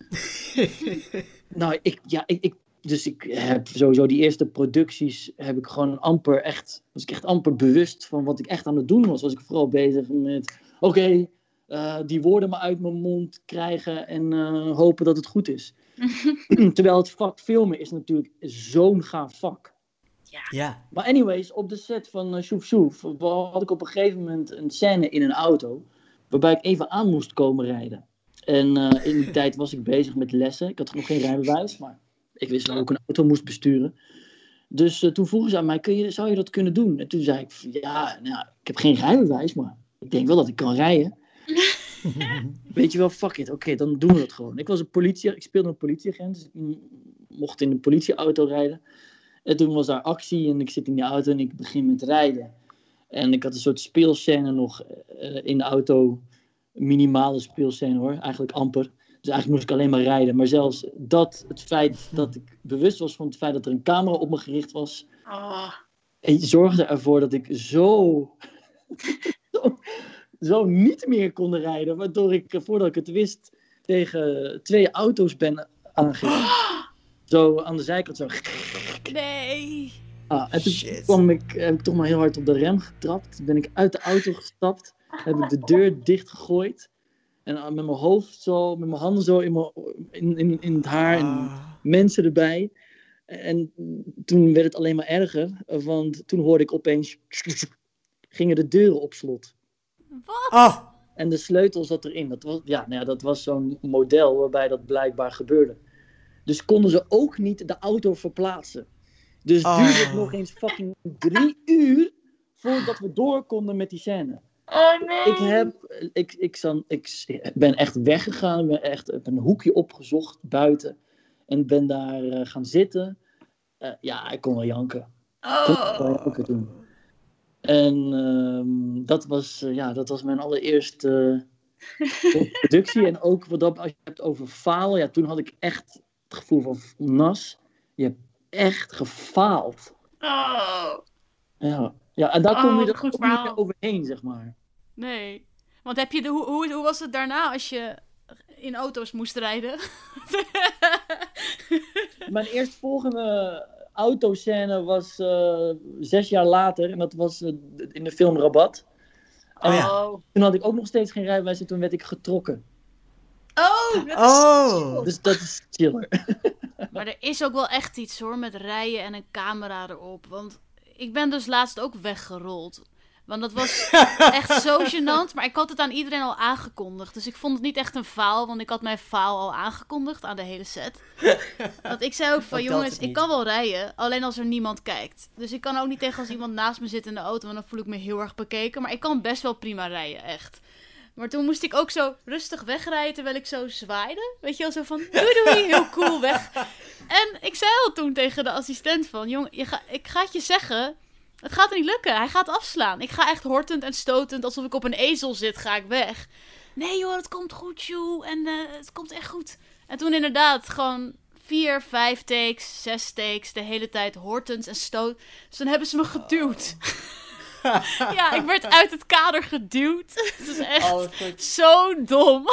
nou, ik, ja, ik, ik, dus ik heb sowieso die eerste producties, heb ik gewoon amper echt, was ik echt amper bewust van wat ik echt aan het doen was. Was ik vooral bezig met, oké, eh, die woorden maar uit mijn mond krijgen en eh, hopen dat het goed is. Terwijl het vak filmen is natuurlijk zo'n gaaf vak. Ja. Maar anyways, op de set van uh, Soef Soef had ik op een gegeven moment een scène in een auto. Waarbij ik even aan moest komen rijden. En eh, in die tijd was ik bezig met lessen. Ik had nog geen rijbewijs, maar ik wist wel hoe ik een auto moest besturen. Dus eh, toen vroegen ze aan mij, Kun je, zou je dat kunnen doen? En toen zei ik, ja, nou, ik heb geen rijbewijs, maar ik denk wel dat ik kan rijden. Weet je wel, fuck it, oké, dan doen we dat gewoon. Ik was een politie, ik speelde een politieagent, dus ik mocht in een politieauto rijden. En toen was daar actie en ik zit in die auto en ik begin met rijden. En ik had een soort speelscène nog eh, in de auto. Minimale speelscène hoor, eigenlijk amper. Dus eigenlijk moest ik alleen maar rijden. Maar zelfs dat, het feit dat ik bewust was van het feit dat er een camera op me gericht was. Oh. En zorgde ervoor dat ik zo, zo, zo niet meer kon rijden. Waardoor ik, eh, voordat ik het wist, tegen twee auto's ben aangereden. Zo aan de zijkant zo. Nee. Ah, en toen Shit. kwam ik, heb ik toch maar heel hard op de rem getrapt. Toen ben ik uit de auto gestapt. Heb ik de deur dicht gegooid. En ah, met mijn hoofd zo, met mijn handen zo in, mijn, in, in, in het haar. En Ah. mensen erbij. En toen werd het alleen maar erger. Want toen hoorde ik opeens... Gingen de deuren op slot. Ah. En de sleutel zat erin. Dat was, ja, nou ja, dat was zo'n model waarbij dat blijkbaar gebeurde. Dus konden ze ook niet de auto verplaatsen. Dus Ah. duurde het nog eens fucking drie uur voordat we door konden met die scène. Oh nee. Ik, heb, ik, ik, zan, ik ben echt weggegaan. Ik ben echt heb een hoekje opgezocht buiten. En ben daar eh, gaan zitten. Eh, ja, ik kon wel janken. Ik kon Oh. wel janken toen. En ehm, dat, was, eh, ja, dat was mijn allereerste eh, productie. En ook wat dat, als je het hebt over falen. Ja, toen had ik echt het gevoel van nas. je hebt echt gefaald. Oh. Ja, ja en daar Oh, kom je wat er goed niet meer overheen, zeg maar. Nee. Want heb je de, hoe, hoe, hoe was het daarna als je in auto's moest rijden? Mijn eerstvolgende autoscène was eh, zes jaar later. En dat was eh, in de film Rabat. En Oh ja. Oh. toen had ik ook nog steeds geen rijbewijs en toen werd ik getrokken. Oh, dat is Oh! Dus dat is chiller. Maar er is ook wel echt iets hoor, met rijden en een camera erop. Want ik ben dus laatst ook weggerold. Want dat was echt zo gênant. Maar ik had het aan iedereen al aangekondigd. Dus ik vond het niet echt een faal. Want ik had mijn faal al aangekondigd aan de hele set. Want ik zei ook van, jongens, ik kan wel rijden. Alleen als er niemand kijkt. Dus ik kan ook niet tegen als iemand naast me zit in de auto. Want dan voel ik me heel erg bekeken. Maar ik kan best wel prima rijden, echt. Maar toen moest ik ook zo rustig wegrijden terwijl ik zo zwaaide. Weet je wel, zo van doei doei, heel cool weg. En ik zei al toen tegen de assistent van... Jong, je ga, ik ga het je zeggen, het gaat er niet lukken. Hij gaat afslaan. Ik ga echt hortend en stotend, alsof ik op een ezel zit, ga ik weg. Nee joh, het komt goed joh. En eh, het komt echt goed. En toen inderdaad gewoon vier, vijf takes, zes takes, de hele tijd hortend en stoot. Dus dan hebben ze me geduwd. ja, ik werd uit het kader geduwd. Het is echt Oh, zo dom.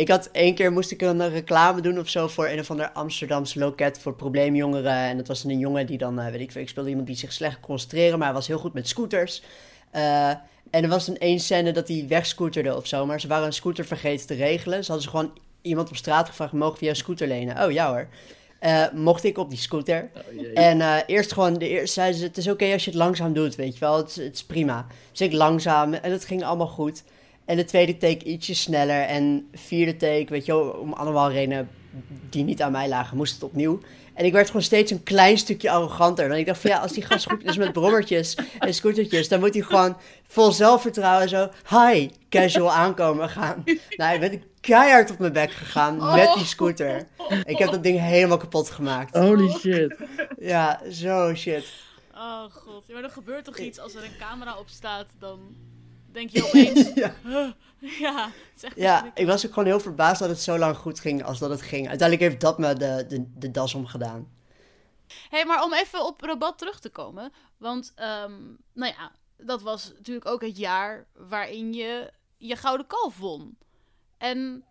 Ik had één keer moest ik een reclame doen of zo voor een of ander Amsterdamse loket voor probleemjongeren. En dat was een jongen die dan, eh, weet ik veel, ik speelde iemand die zich slecht kon concentreren, maar hij was heel goed met scooters. Eh, en er was een één scène dat hij wegscooterde of zo, maar ze waren een scooter vergeten te regelen. Ze hadden ze gewoon iemand op straat gevraagd, mogen we jouw scooter lenen? Oh, ja hoor. Eh, mocht ik op die scooter. En eh, eerst gewoon, de zeiden ze, het is oké als je het langzaam doet, weet je wel, het, is- het is prima. Dus ik langzaam en het ging allemaal goed. En de tweede take ietsje sneller en vierde take, weet je wel, om allemaal redenen die niet aan mij lagen, moest het opnieuw. En ik werd gewoon steeds een klein stukje arroganter. Want ik dacht van ja, als die gast goed is met brommertjes en scootertjes, dan moet hij gewoon vol zelfvertrouwen zo, hi, casual aankomen gaan. Nou, ik ben keihard op mijn bek gegaan met die scooter. Ik heb dat ding helemaal kapot gemaakt. Holy shit. Ja, zo shit. Oh god, ja, maar er gebeurt toch iets als er een camera op staat, dan denk je opeens... Ja. huh, ja, het is echt Ja, ik was ook gewoon heel verbaasd dat het zo lang goed ging als dat het ging. Uiteindelijk heeft dat me de, de, de das omgedaan. hey, maar om even op Rabat terug te komen. Want, ehm, nou ja, dat was natuurlijk ook het jaar waarin je je Gouden Kalf won. En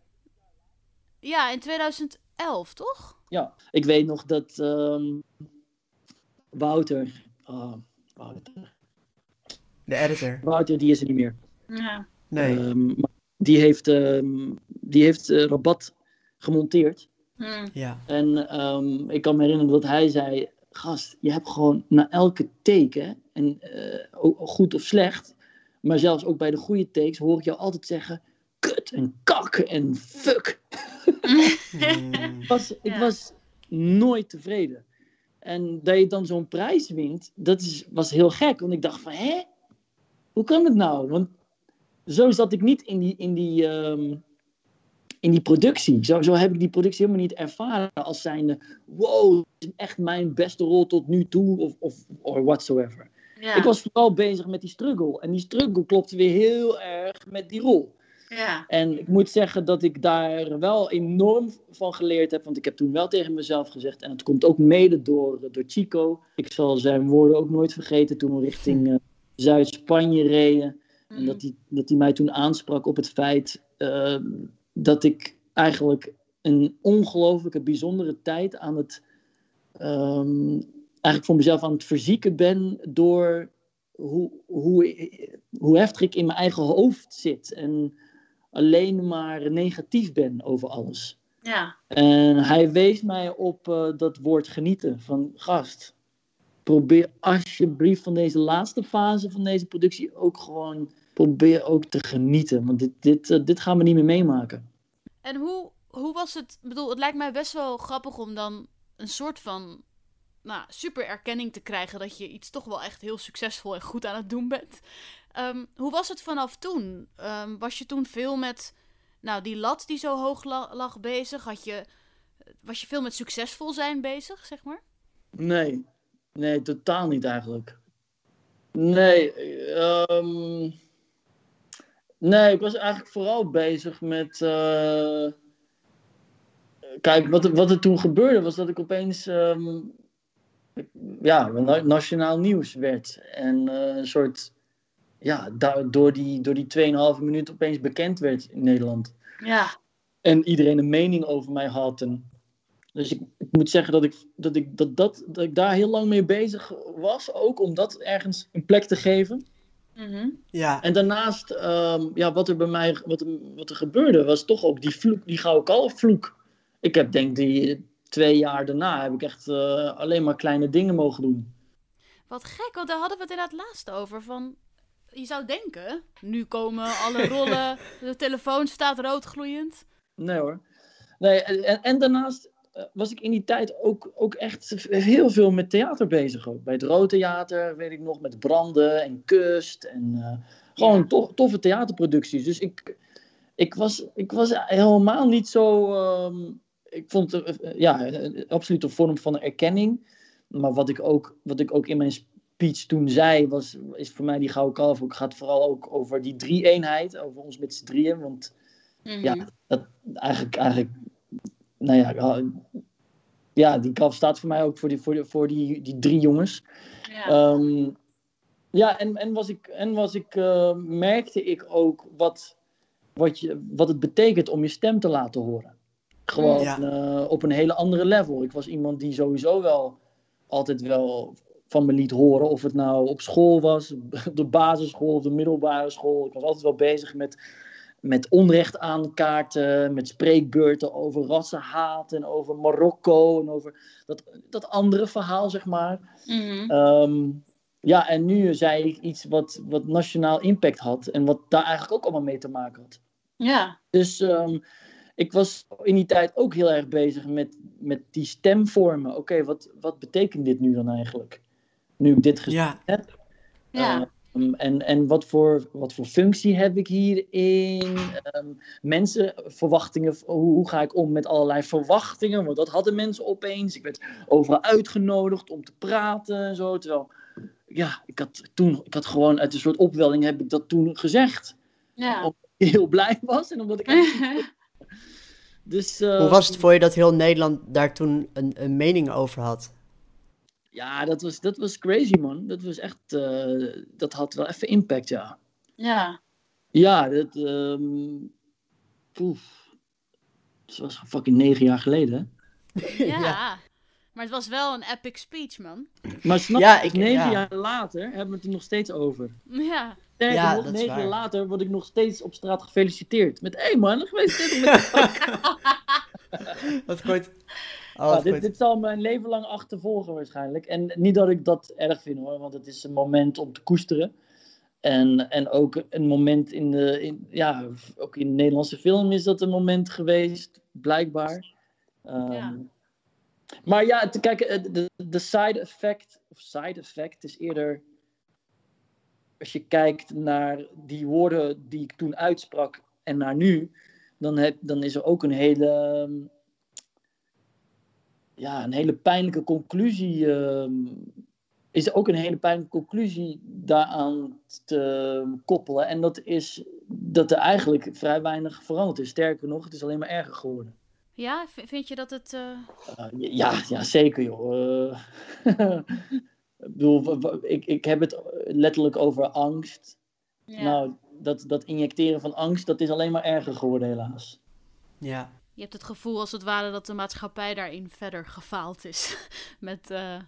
ja, in 2011, toch? Ja, ik weet nog dat ehm, Wouter, oh, Wouter, De editor. Wouter die is er niet meer. Ja. Nee. Ehm, maar die heeft, ehm, die heeft eh, Rabat gemonteerd. Hm. ja. En ehm, ik kan me herinneren dat hij zei: Gast, je hebt gewoon na elke take, hè, en eh, goed of slecht, maar zelfs ook bij de goede takes, hoor ik jou altijd zeggen: Kut en kak en fuck. Hmm. Ik was, ik Ja. was nooit tevreden. En dat je dan zo'n prijs wint, dat is, was heel gek. Want ik dacht van, hè? Hoe kan het nou? Want zo zat ik niet in die, in die, ehm, in die productie. Zo, zo heb ik die productie helemaal niet ervaren als zijnde... Wow, dit is echt mijn beste rol tot nu toe. Of, of or whatsoever. Ja. Ik was vooral bezig met die struggle. En die struggle klopte weer heel erg met die rol. ja. En ik moet zeggen dat ik daar wel enorm van geleerd heb. Want ik heb toen wel tegen mezelf gezegd. En het komt ook mede door, door Chico. Ik zal zijn woorden ook nooit vergeten toen we richting Zuid-Spanje reden. En dat hij, dat hij mij toen aansprak op het feit eh, dat ik eigenlijk een ongelooflijke bijzondere tijd aan het. ehm, eigenlijk voor mezelf aan het verzieken ben door hoe, hoe, hoe heftig ik in mijn eigen hoofd zit. En alleen maar negatief ben over alles. Ja. En hij wees mij op eh, dat woord genieten. Van gast, probeer alsjeblieft van deze laatste fase van deze productie ook gewoon, probeer ook te genieten. Want dit, dit, eh, dit gaan we niet meer meemaken. En hoe, hoe was het? Ik bedoel, het lijkt mij best wel grappig om dan een soort van nou, super erkenning te krijgen dat je iets toch wel echt heel succesvol en goed aan het doen bent. Ehm, hoe was het vanaf toen? Ehm, was je toen veel met nou, die lat die zo hoog la- lag bezig? Had je, was je veel met succesvol zijn bezig, zeg maar? Nee, nee, totaal niet eigenlijk. Nee, ehm, nee, ik was eigenlijk vooral bezig met, eh, kijk, wat, er- wat er toen gebeurde was dat ik opeens ehm, ja, na- nationaal nieuws werd. En eh, een soort, ja, door die, door die 2,5 minuut opeens bekend werd in Nederland. Ja. En iedereen een mening over mij had. En, dus ik, ik moet zeggen dat ik, dat, ik, dat, dat, dat ik daar heel lang mee bezig was. Ook om dat ergens een plek te geven. Mhm. Ja, En daarnaast, ehm, ja, wat er bij mij wat, er- wat er gebeurde, was toch ook die vloek, die gouden kalfvloek. Ik heb denk die twee jaar daarna heb ik echt eh, alleen maar kleine dingen mogen doen. Wat gek, want daar hadden we het inderdaad laatst over. Van, je zou denken, nu komen alle rollen, de telefoon staat roodgloeiend. Nee hoor. Nee, en, en daarnaast was ik in die tijd ook, ook echt heel veel met theater bezig. Ook. Bij het Rood Theater, weet ik nog, met Branden en Kust. En eh, gewoon to- toffe theaterproducties. Dus ik, ik, was, ik was helemaal niet zo... ehm, ik vond het eh, ja, eh, absoluut een vorm van erkenning. Maar wat ik ook, wat ik ook in mijn speech toen zei, was, is voor mij die Gouden Kalf ook, gaat vooral ook over die drie-eenheid. Over ons met z'n drieën. Want Mhm. ja, dat eigenlijk, eigenlijk, nou ja, ja, die kalf staat voor mij ook voor die, voor die, voor die, die drie jongens. Ja. Ehm, ja, en, en, was ik, en was ik, eh, merkte ik ook wat, wat, je, wat het betekent om je stem te laten horen. Gewoon Ja. eh, op een hele andere level. Ik was iemand die sowieso wel altijd wel van me liet horen. Of het nou op school was, op de basisschool of de middelbare school. Ik was altijd wel bezig met, met onrecht aankaarten, met spreekbeurten over rassenhaat en over Marokko en over dat, dat andere verhaal, zeg maar. Mhm. Ehm, ja, en nu zei ik iets wat, wat nationaal impact had en wat daar eigenlijk ook allemaal mee te maken had. Ja. Dus ehm, ik was in die tijd ook heel erg bezig met, met die stemvormen. Oké, wat, wat betekent dit nu dan eigenlijk? Nu ik dit gezegd ja, heb. Ja. Ehm, en en wat, voor, wat voor functie heb ik hierin? Ehm mensen, verwachtingen, hoe, hoe ga ik om met allerlei verwachtingen? Want dat hadden mensen opeens. Ik werd overal uitgenodigd om te praten en zo. Terwijl, ja, ik had toen, ik had gewoon uit een soort opwelling heb ik dat toen gezegd. Ja. Omdat ik heel blij was en omdat ik Dus, eh, hoe was het voor je dat heel Nederland daar toen een, een mening over had? Ja, dat was, dat was crazy, man. Dat was echt, eh, dat had wel even impact, ja. Ja. Ja, dat, ehm poef. Dat was fucking negen jaar geleden. hè. Ja. Maar het was wel een epic speech, man. Maar snap Ja, ik- negen ja. jaar later hebben we het er nog steeds over. Ja. Sterker Ja, nog, dat is negen jaar later word ik nog steeds op straat gefeliciteerd. Met, hé hey man, gefeliciteerd met Wat goed. Oh, dit, zal mijn leven lang achtervolgen waarschijnlijk. En niet dat ik dat erg vind hoor, want het is een moment om te koesteren. En, en ook een moment in de, in, ja, ook in de Nederlandse film is dat een moment geweest, blijkbaar. Ehm, Ja. Maar ja, te kijken, de, de side effect, of side effect is eerder, als je kijkt naar die woorden die ik toen uitsprak en naar nu, dan, heb, dan is er ook een hele, ehm, ja, een hele pijnlijke conclusie. ehm, is ook een hele pijnlijke conclusie daaraan te koppelen. En dat is dat er eigenlijk vrij weinig veranderd is. Sterker nog, het is alleen maar erger geworden. Ja, vind je dat het... eh, Uh, ja, ja, zeker joh. Uh, ik bedoel, ik, ik heb het letterlijk over angst. Ja. Nou, dat, dat injecteren van angst, dat is alleen maar erger geworden helaas. Ja. Je hebt het gevoel als het ware dat de maatschappij daarin verder gefaald is. met, eh,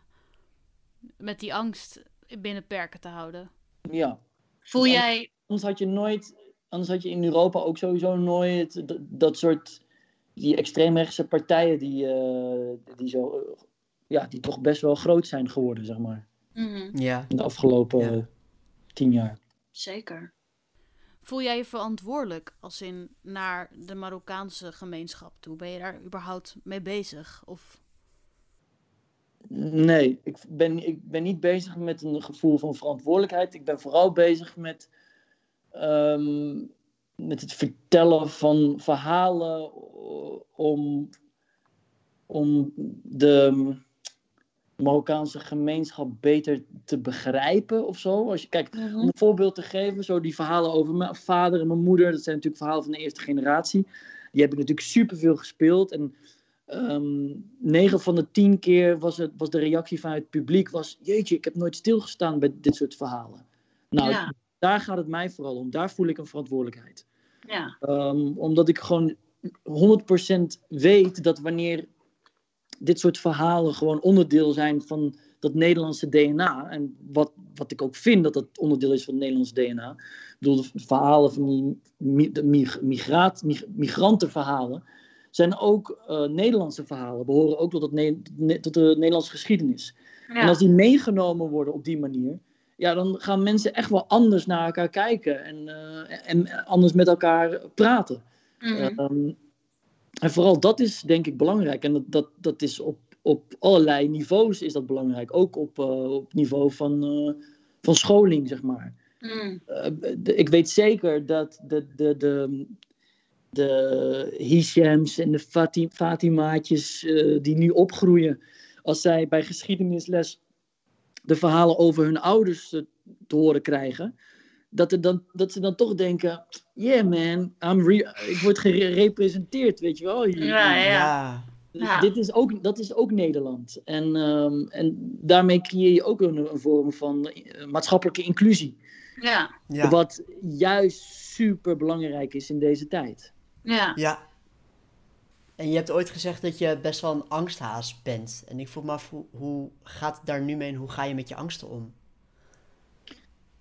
met die angst binnen perken te houden. Ja, Voel jij... anders had je nooit, anders had je in Europa ook sowieso nooit dat, dat soort, die extreemrechtse partijen die, eh, die zo, ja, die toch best wel groot zijn geworden, zeg maar. Mhm, Ja. In de afgelopen Ja. tien jaar. Zeker. Voel jij je verantwoordelijk als in naar de Marokkaanse gemeenschap toe? Ben je daar überhaupt mee bezig? Of... Nee, ik ben, ik ben niet bezig met een gevoel van verantwoordelijkheid. Ik ben vooral bezig met, ehm, met het vertellen van verhalen om, om de Marokkaanse gemeenschap beter te begrijpen of zo. Als je, kijk, Mhm. om een voorbeeld te geven, zo die verhalen over mijn vader en mijn moeder, dat zijn natuurlijk verhalen van de eerste generatie. Die heb ik natuurlijk superveel gespeeld. En Ehm 9 van de 10 keer was, het, was de reactie van het publiek was, jeetje, ik heb nooit stilgestaan bij dit soort verhalen. Nou, Ja. daar gaat het mij vooral om. Daar voel ik een verantwoordelijkheid. Ja. Ehm, omdat ik gewoon 100% weet dat wanneer dit soort verhalen gewoon onderdeel zijn van dat Nederlandse DNA. En wat, wat ik ook vind dat dat onderdeel is van het Nederlandse DNA. Ik bedoel, de verhalen van die de migraat, mig- migrantenverhalen zijn ook eh, Nederlandse verhalen. Behoren ook tot, het Ne- tot de Nederlandse geschiedenis. En als die meegenomen worden op die manier, ja, dan gaan mensen echt wel anders naar elkaar kijken en, eh, en anders met elkaar praten. Ehm, en vooral dat is denk ik belangrijk. En dat, dat, dat is op, op allerlei niveaus is dat belangrijk. Ook op, eh, op niveau van, eh, van scholing, zeg maar. Mhm. Eh, de- ik weet zeker dat de, de, de, de Hishams en de Fati, Fatimaatjes die nu opgroeien, als zij bij geschiedenisles de verhalen over hun ouders te horen krijgen, dat, er dan, dat ze dan toch denken: yeah man, I'm re- ik word gerepresenteerd, weet je wel. hier. Ja, ja. Ja. Dus Ja. Dit is ook, dat is ook Nederland. En, ehm, en daarmee creëer je ook een, een vorm van eh, maatschappelijke inclusie. Ja. Ja. Wat juist super belangrijk is in deze tijd. Ja. Ja. En je hebt ooit gezegd dat je best wel een angsthaas bent. En ik vroeg me af, hoe, hoe gaat het daar nu mee en hoe ga je met je angsten om?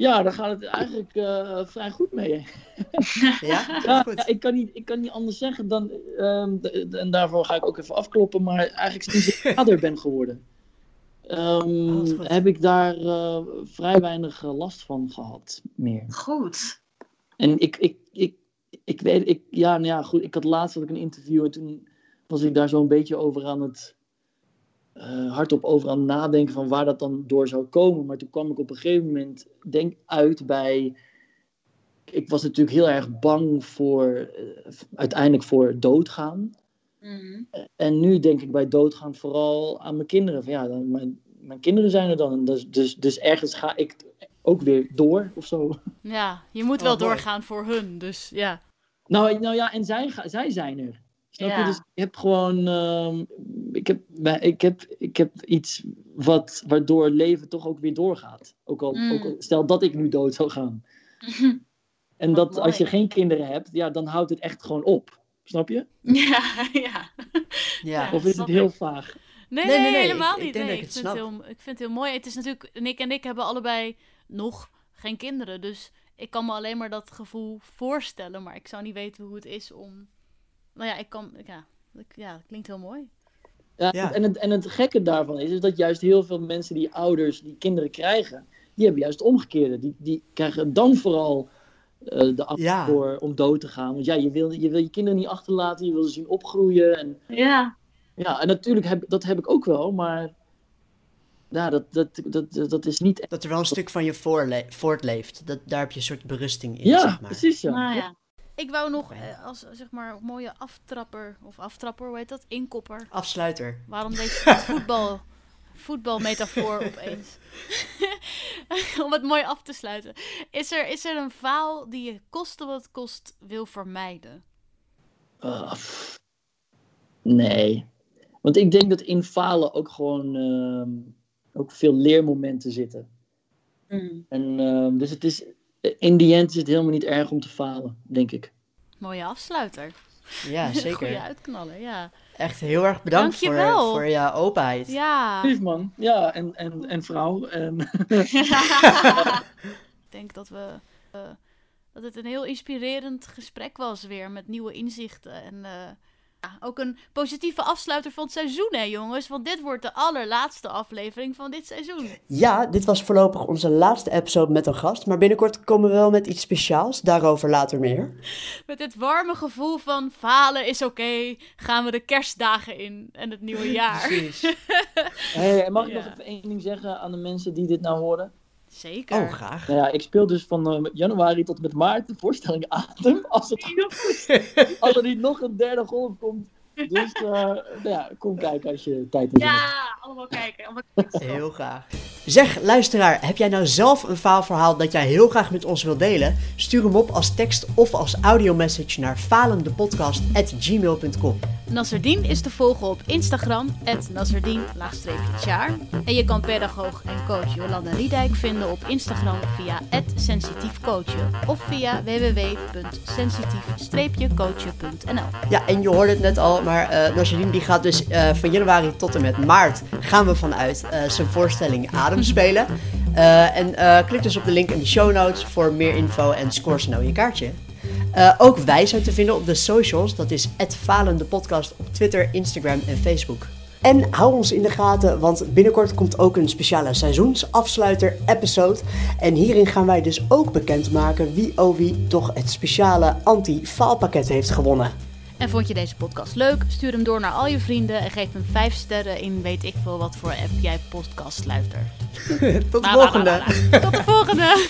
Ja, daar gaat het eigenlijk eh, vrij goed mee. Ja? Ja, Goed. ja, ik, kan niet, ik kan niet anders zeggen dan. ehm, en daarvoor ga ik ook even afkloppen. Maar eigenlijk sinds ik vader ben geworden. ehm, Oh, heb ik daar eh, vrij weinig eh, last van gehad meer. Goed. En ik, ik, ik, ik weet, ik, ja, nou ja, goed. Ik had laatst had ik een interview en toen was ik daar zo'n beetje over aan het. Eh, hardop over aan het nadenken van waar dat dan door zou komen. Maar toen kwam ik op een gegeven moment denk uit bij. Ik was natuurlijk heel erg bang voor eh, uiteindelijk voor doodgaan. Mhm. En nu denk ik bij doodgaan vooral aan mijn kinderen. Van ja, dan, mijn, mijn kinderen zijn er dan. Dus, dus, dus ergens ga ik ook weer door of zo. Ja, je moet wel doorgaan voor hun, dus ja. Nou, nou ja, en zij, zij zijn er. Snap je? Ja. Dus ik heb gewoon. ehm, ik, heb, ik, heb, ik heb iets wat, waardoor het leven toch ook weer doorgaat. Ook al, Mm. ook al- stel dat ik nu dood zou gaan. En dat als je geen kinderen hebt, ja, dan houdt het echt gewoon op. Snap je? Ja, ja. Ja. of is het heel ik. vaag? Nee, Nee, nee, nee, nee, helemaal ik- ik niet. denk nee, dat ik ik, het vind het snap. heel, ik vind het heel mooi. Het is natuurlijk, Nick en ik hebben allebei nog geen kinderen. Dus ik kan me alleen maar dat gevoel voorstellen. Maar ik zou niet weten hoe het is om. Nou ja, ik kan. Ja, ik- ja dat klinkt heel mooi. Ja, Ja. En, het, en het gekke daarvan is, is dat juist heel veel mensen die ouders die kinderen krijgen, die hebben juist het omgekeerde. Die, die krijgen dan vooral eh, de angst Ja. voor om dood te gaan. Want ja, je wil, je wil je kinderen niet achterlaten, je wil ze zien opgroeien. En, Ja. ja, en natuurlijk heb dat heb ik ook wel, maar ja, dat, dat, dat, dat, is niet echt. Dat er wel een stuk van je voortleeft. Dat, daar heb je een soort berusting in, Ja, zeg maar. precies ja. Nou ja. Ik wou nog eh, als zeg maar mooie aftrapper. Of aftrapper, hoe heet dat? Inkopper. Afsluiter. Waarom deze voetbal, voetbalmetafoor opeens? Om het mooi af te sluiten. Is er, is er een faal die je koste wat het kost wil vermijden? Ah, pff. nee. Want ik denk dat in falen ook gewoon ehm, ook veel leermomenten zitten. Mhm. En, ehm, dus het is, in die end is het helemaal niet erg om te falen, denk ik. Mooie afsluiter. Ja, Goeie zeker. uitknallen, ja. Echt heel erg bedankt voor, Dankjewel. voor je openheid. Ja, Lief man, ja, en, en, en vrouw. En, ik denk dat we... eh, dat het een heel inspirerend gesprek was weer met nieuwe inzichten. En eh, ja, ook een positieve afsluiter van het seizoen, hè jongens. Want dit wordt de allerlaatste aflevering van dit seizoen. Ja, dit was voorlopig onze laatste episode met een gast. Maar binnenkort komen we wel met iets speciaals. Daarover later meer. Met dit warme gevoel van falen is oké, gaan we de kerstdagen in en het nieuwe jaar. Precies. hey, mag ik Ja. nog even één ding zeggen aan de mensen die dit nou horen? Zeker. Oh, graag. Nou ja, ik speel dus van eh, januari tot met maart de voorstelling Adem. Als, het, als er niet nog een derde golf komt. Dus eh, nou ja, kom kijken als je tijd hebt. Ja, allemaal kijken. Allemaal Heel graag. Zeg, luisteraar, heb jij nou zelf een faalverhaal dat jij heel graag met ons wilt delen? Stuur hem op als tekst of als audiomessage naar falendepodcast.gmail.com. Naserdien is te volgen op Instagram, Naserdien-Tjaar. En je kan pedagoog en coach Jolanda Riedijk vinden op Instagram via sensitiefcoachen of via www.sensitief-coachen.nl. Ja, en je hoorde het net al, maar Nasreddin die gaat dus eh, van januari tot en met maart, gaan we vanuit, eh, zijn voorstelling Adem spelen. En klik dus op de link in de show notes voor meer info en score snel je kaartje. Eh, ook wij zijn te vinden op de socials, dat is Falende Podcast op Twitter, Instagram en Facebook. En hou ons in de gaten, want binnenkort komt ook een speciale seizoensafsluiter episode. En hierin gaan wij dus ook bekendmaken wie oh wie toch het speciale anti-faalpakket heeft gewonnen. En vond je deze podcast leuk? Stuur hem door naar al je vrienden en geef hem 5 sterren in weet ik veel wat voor app jij podcast luistert. Tot de volgende! Tot de volgende!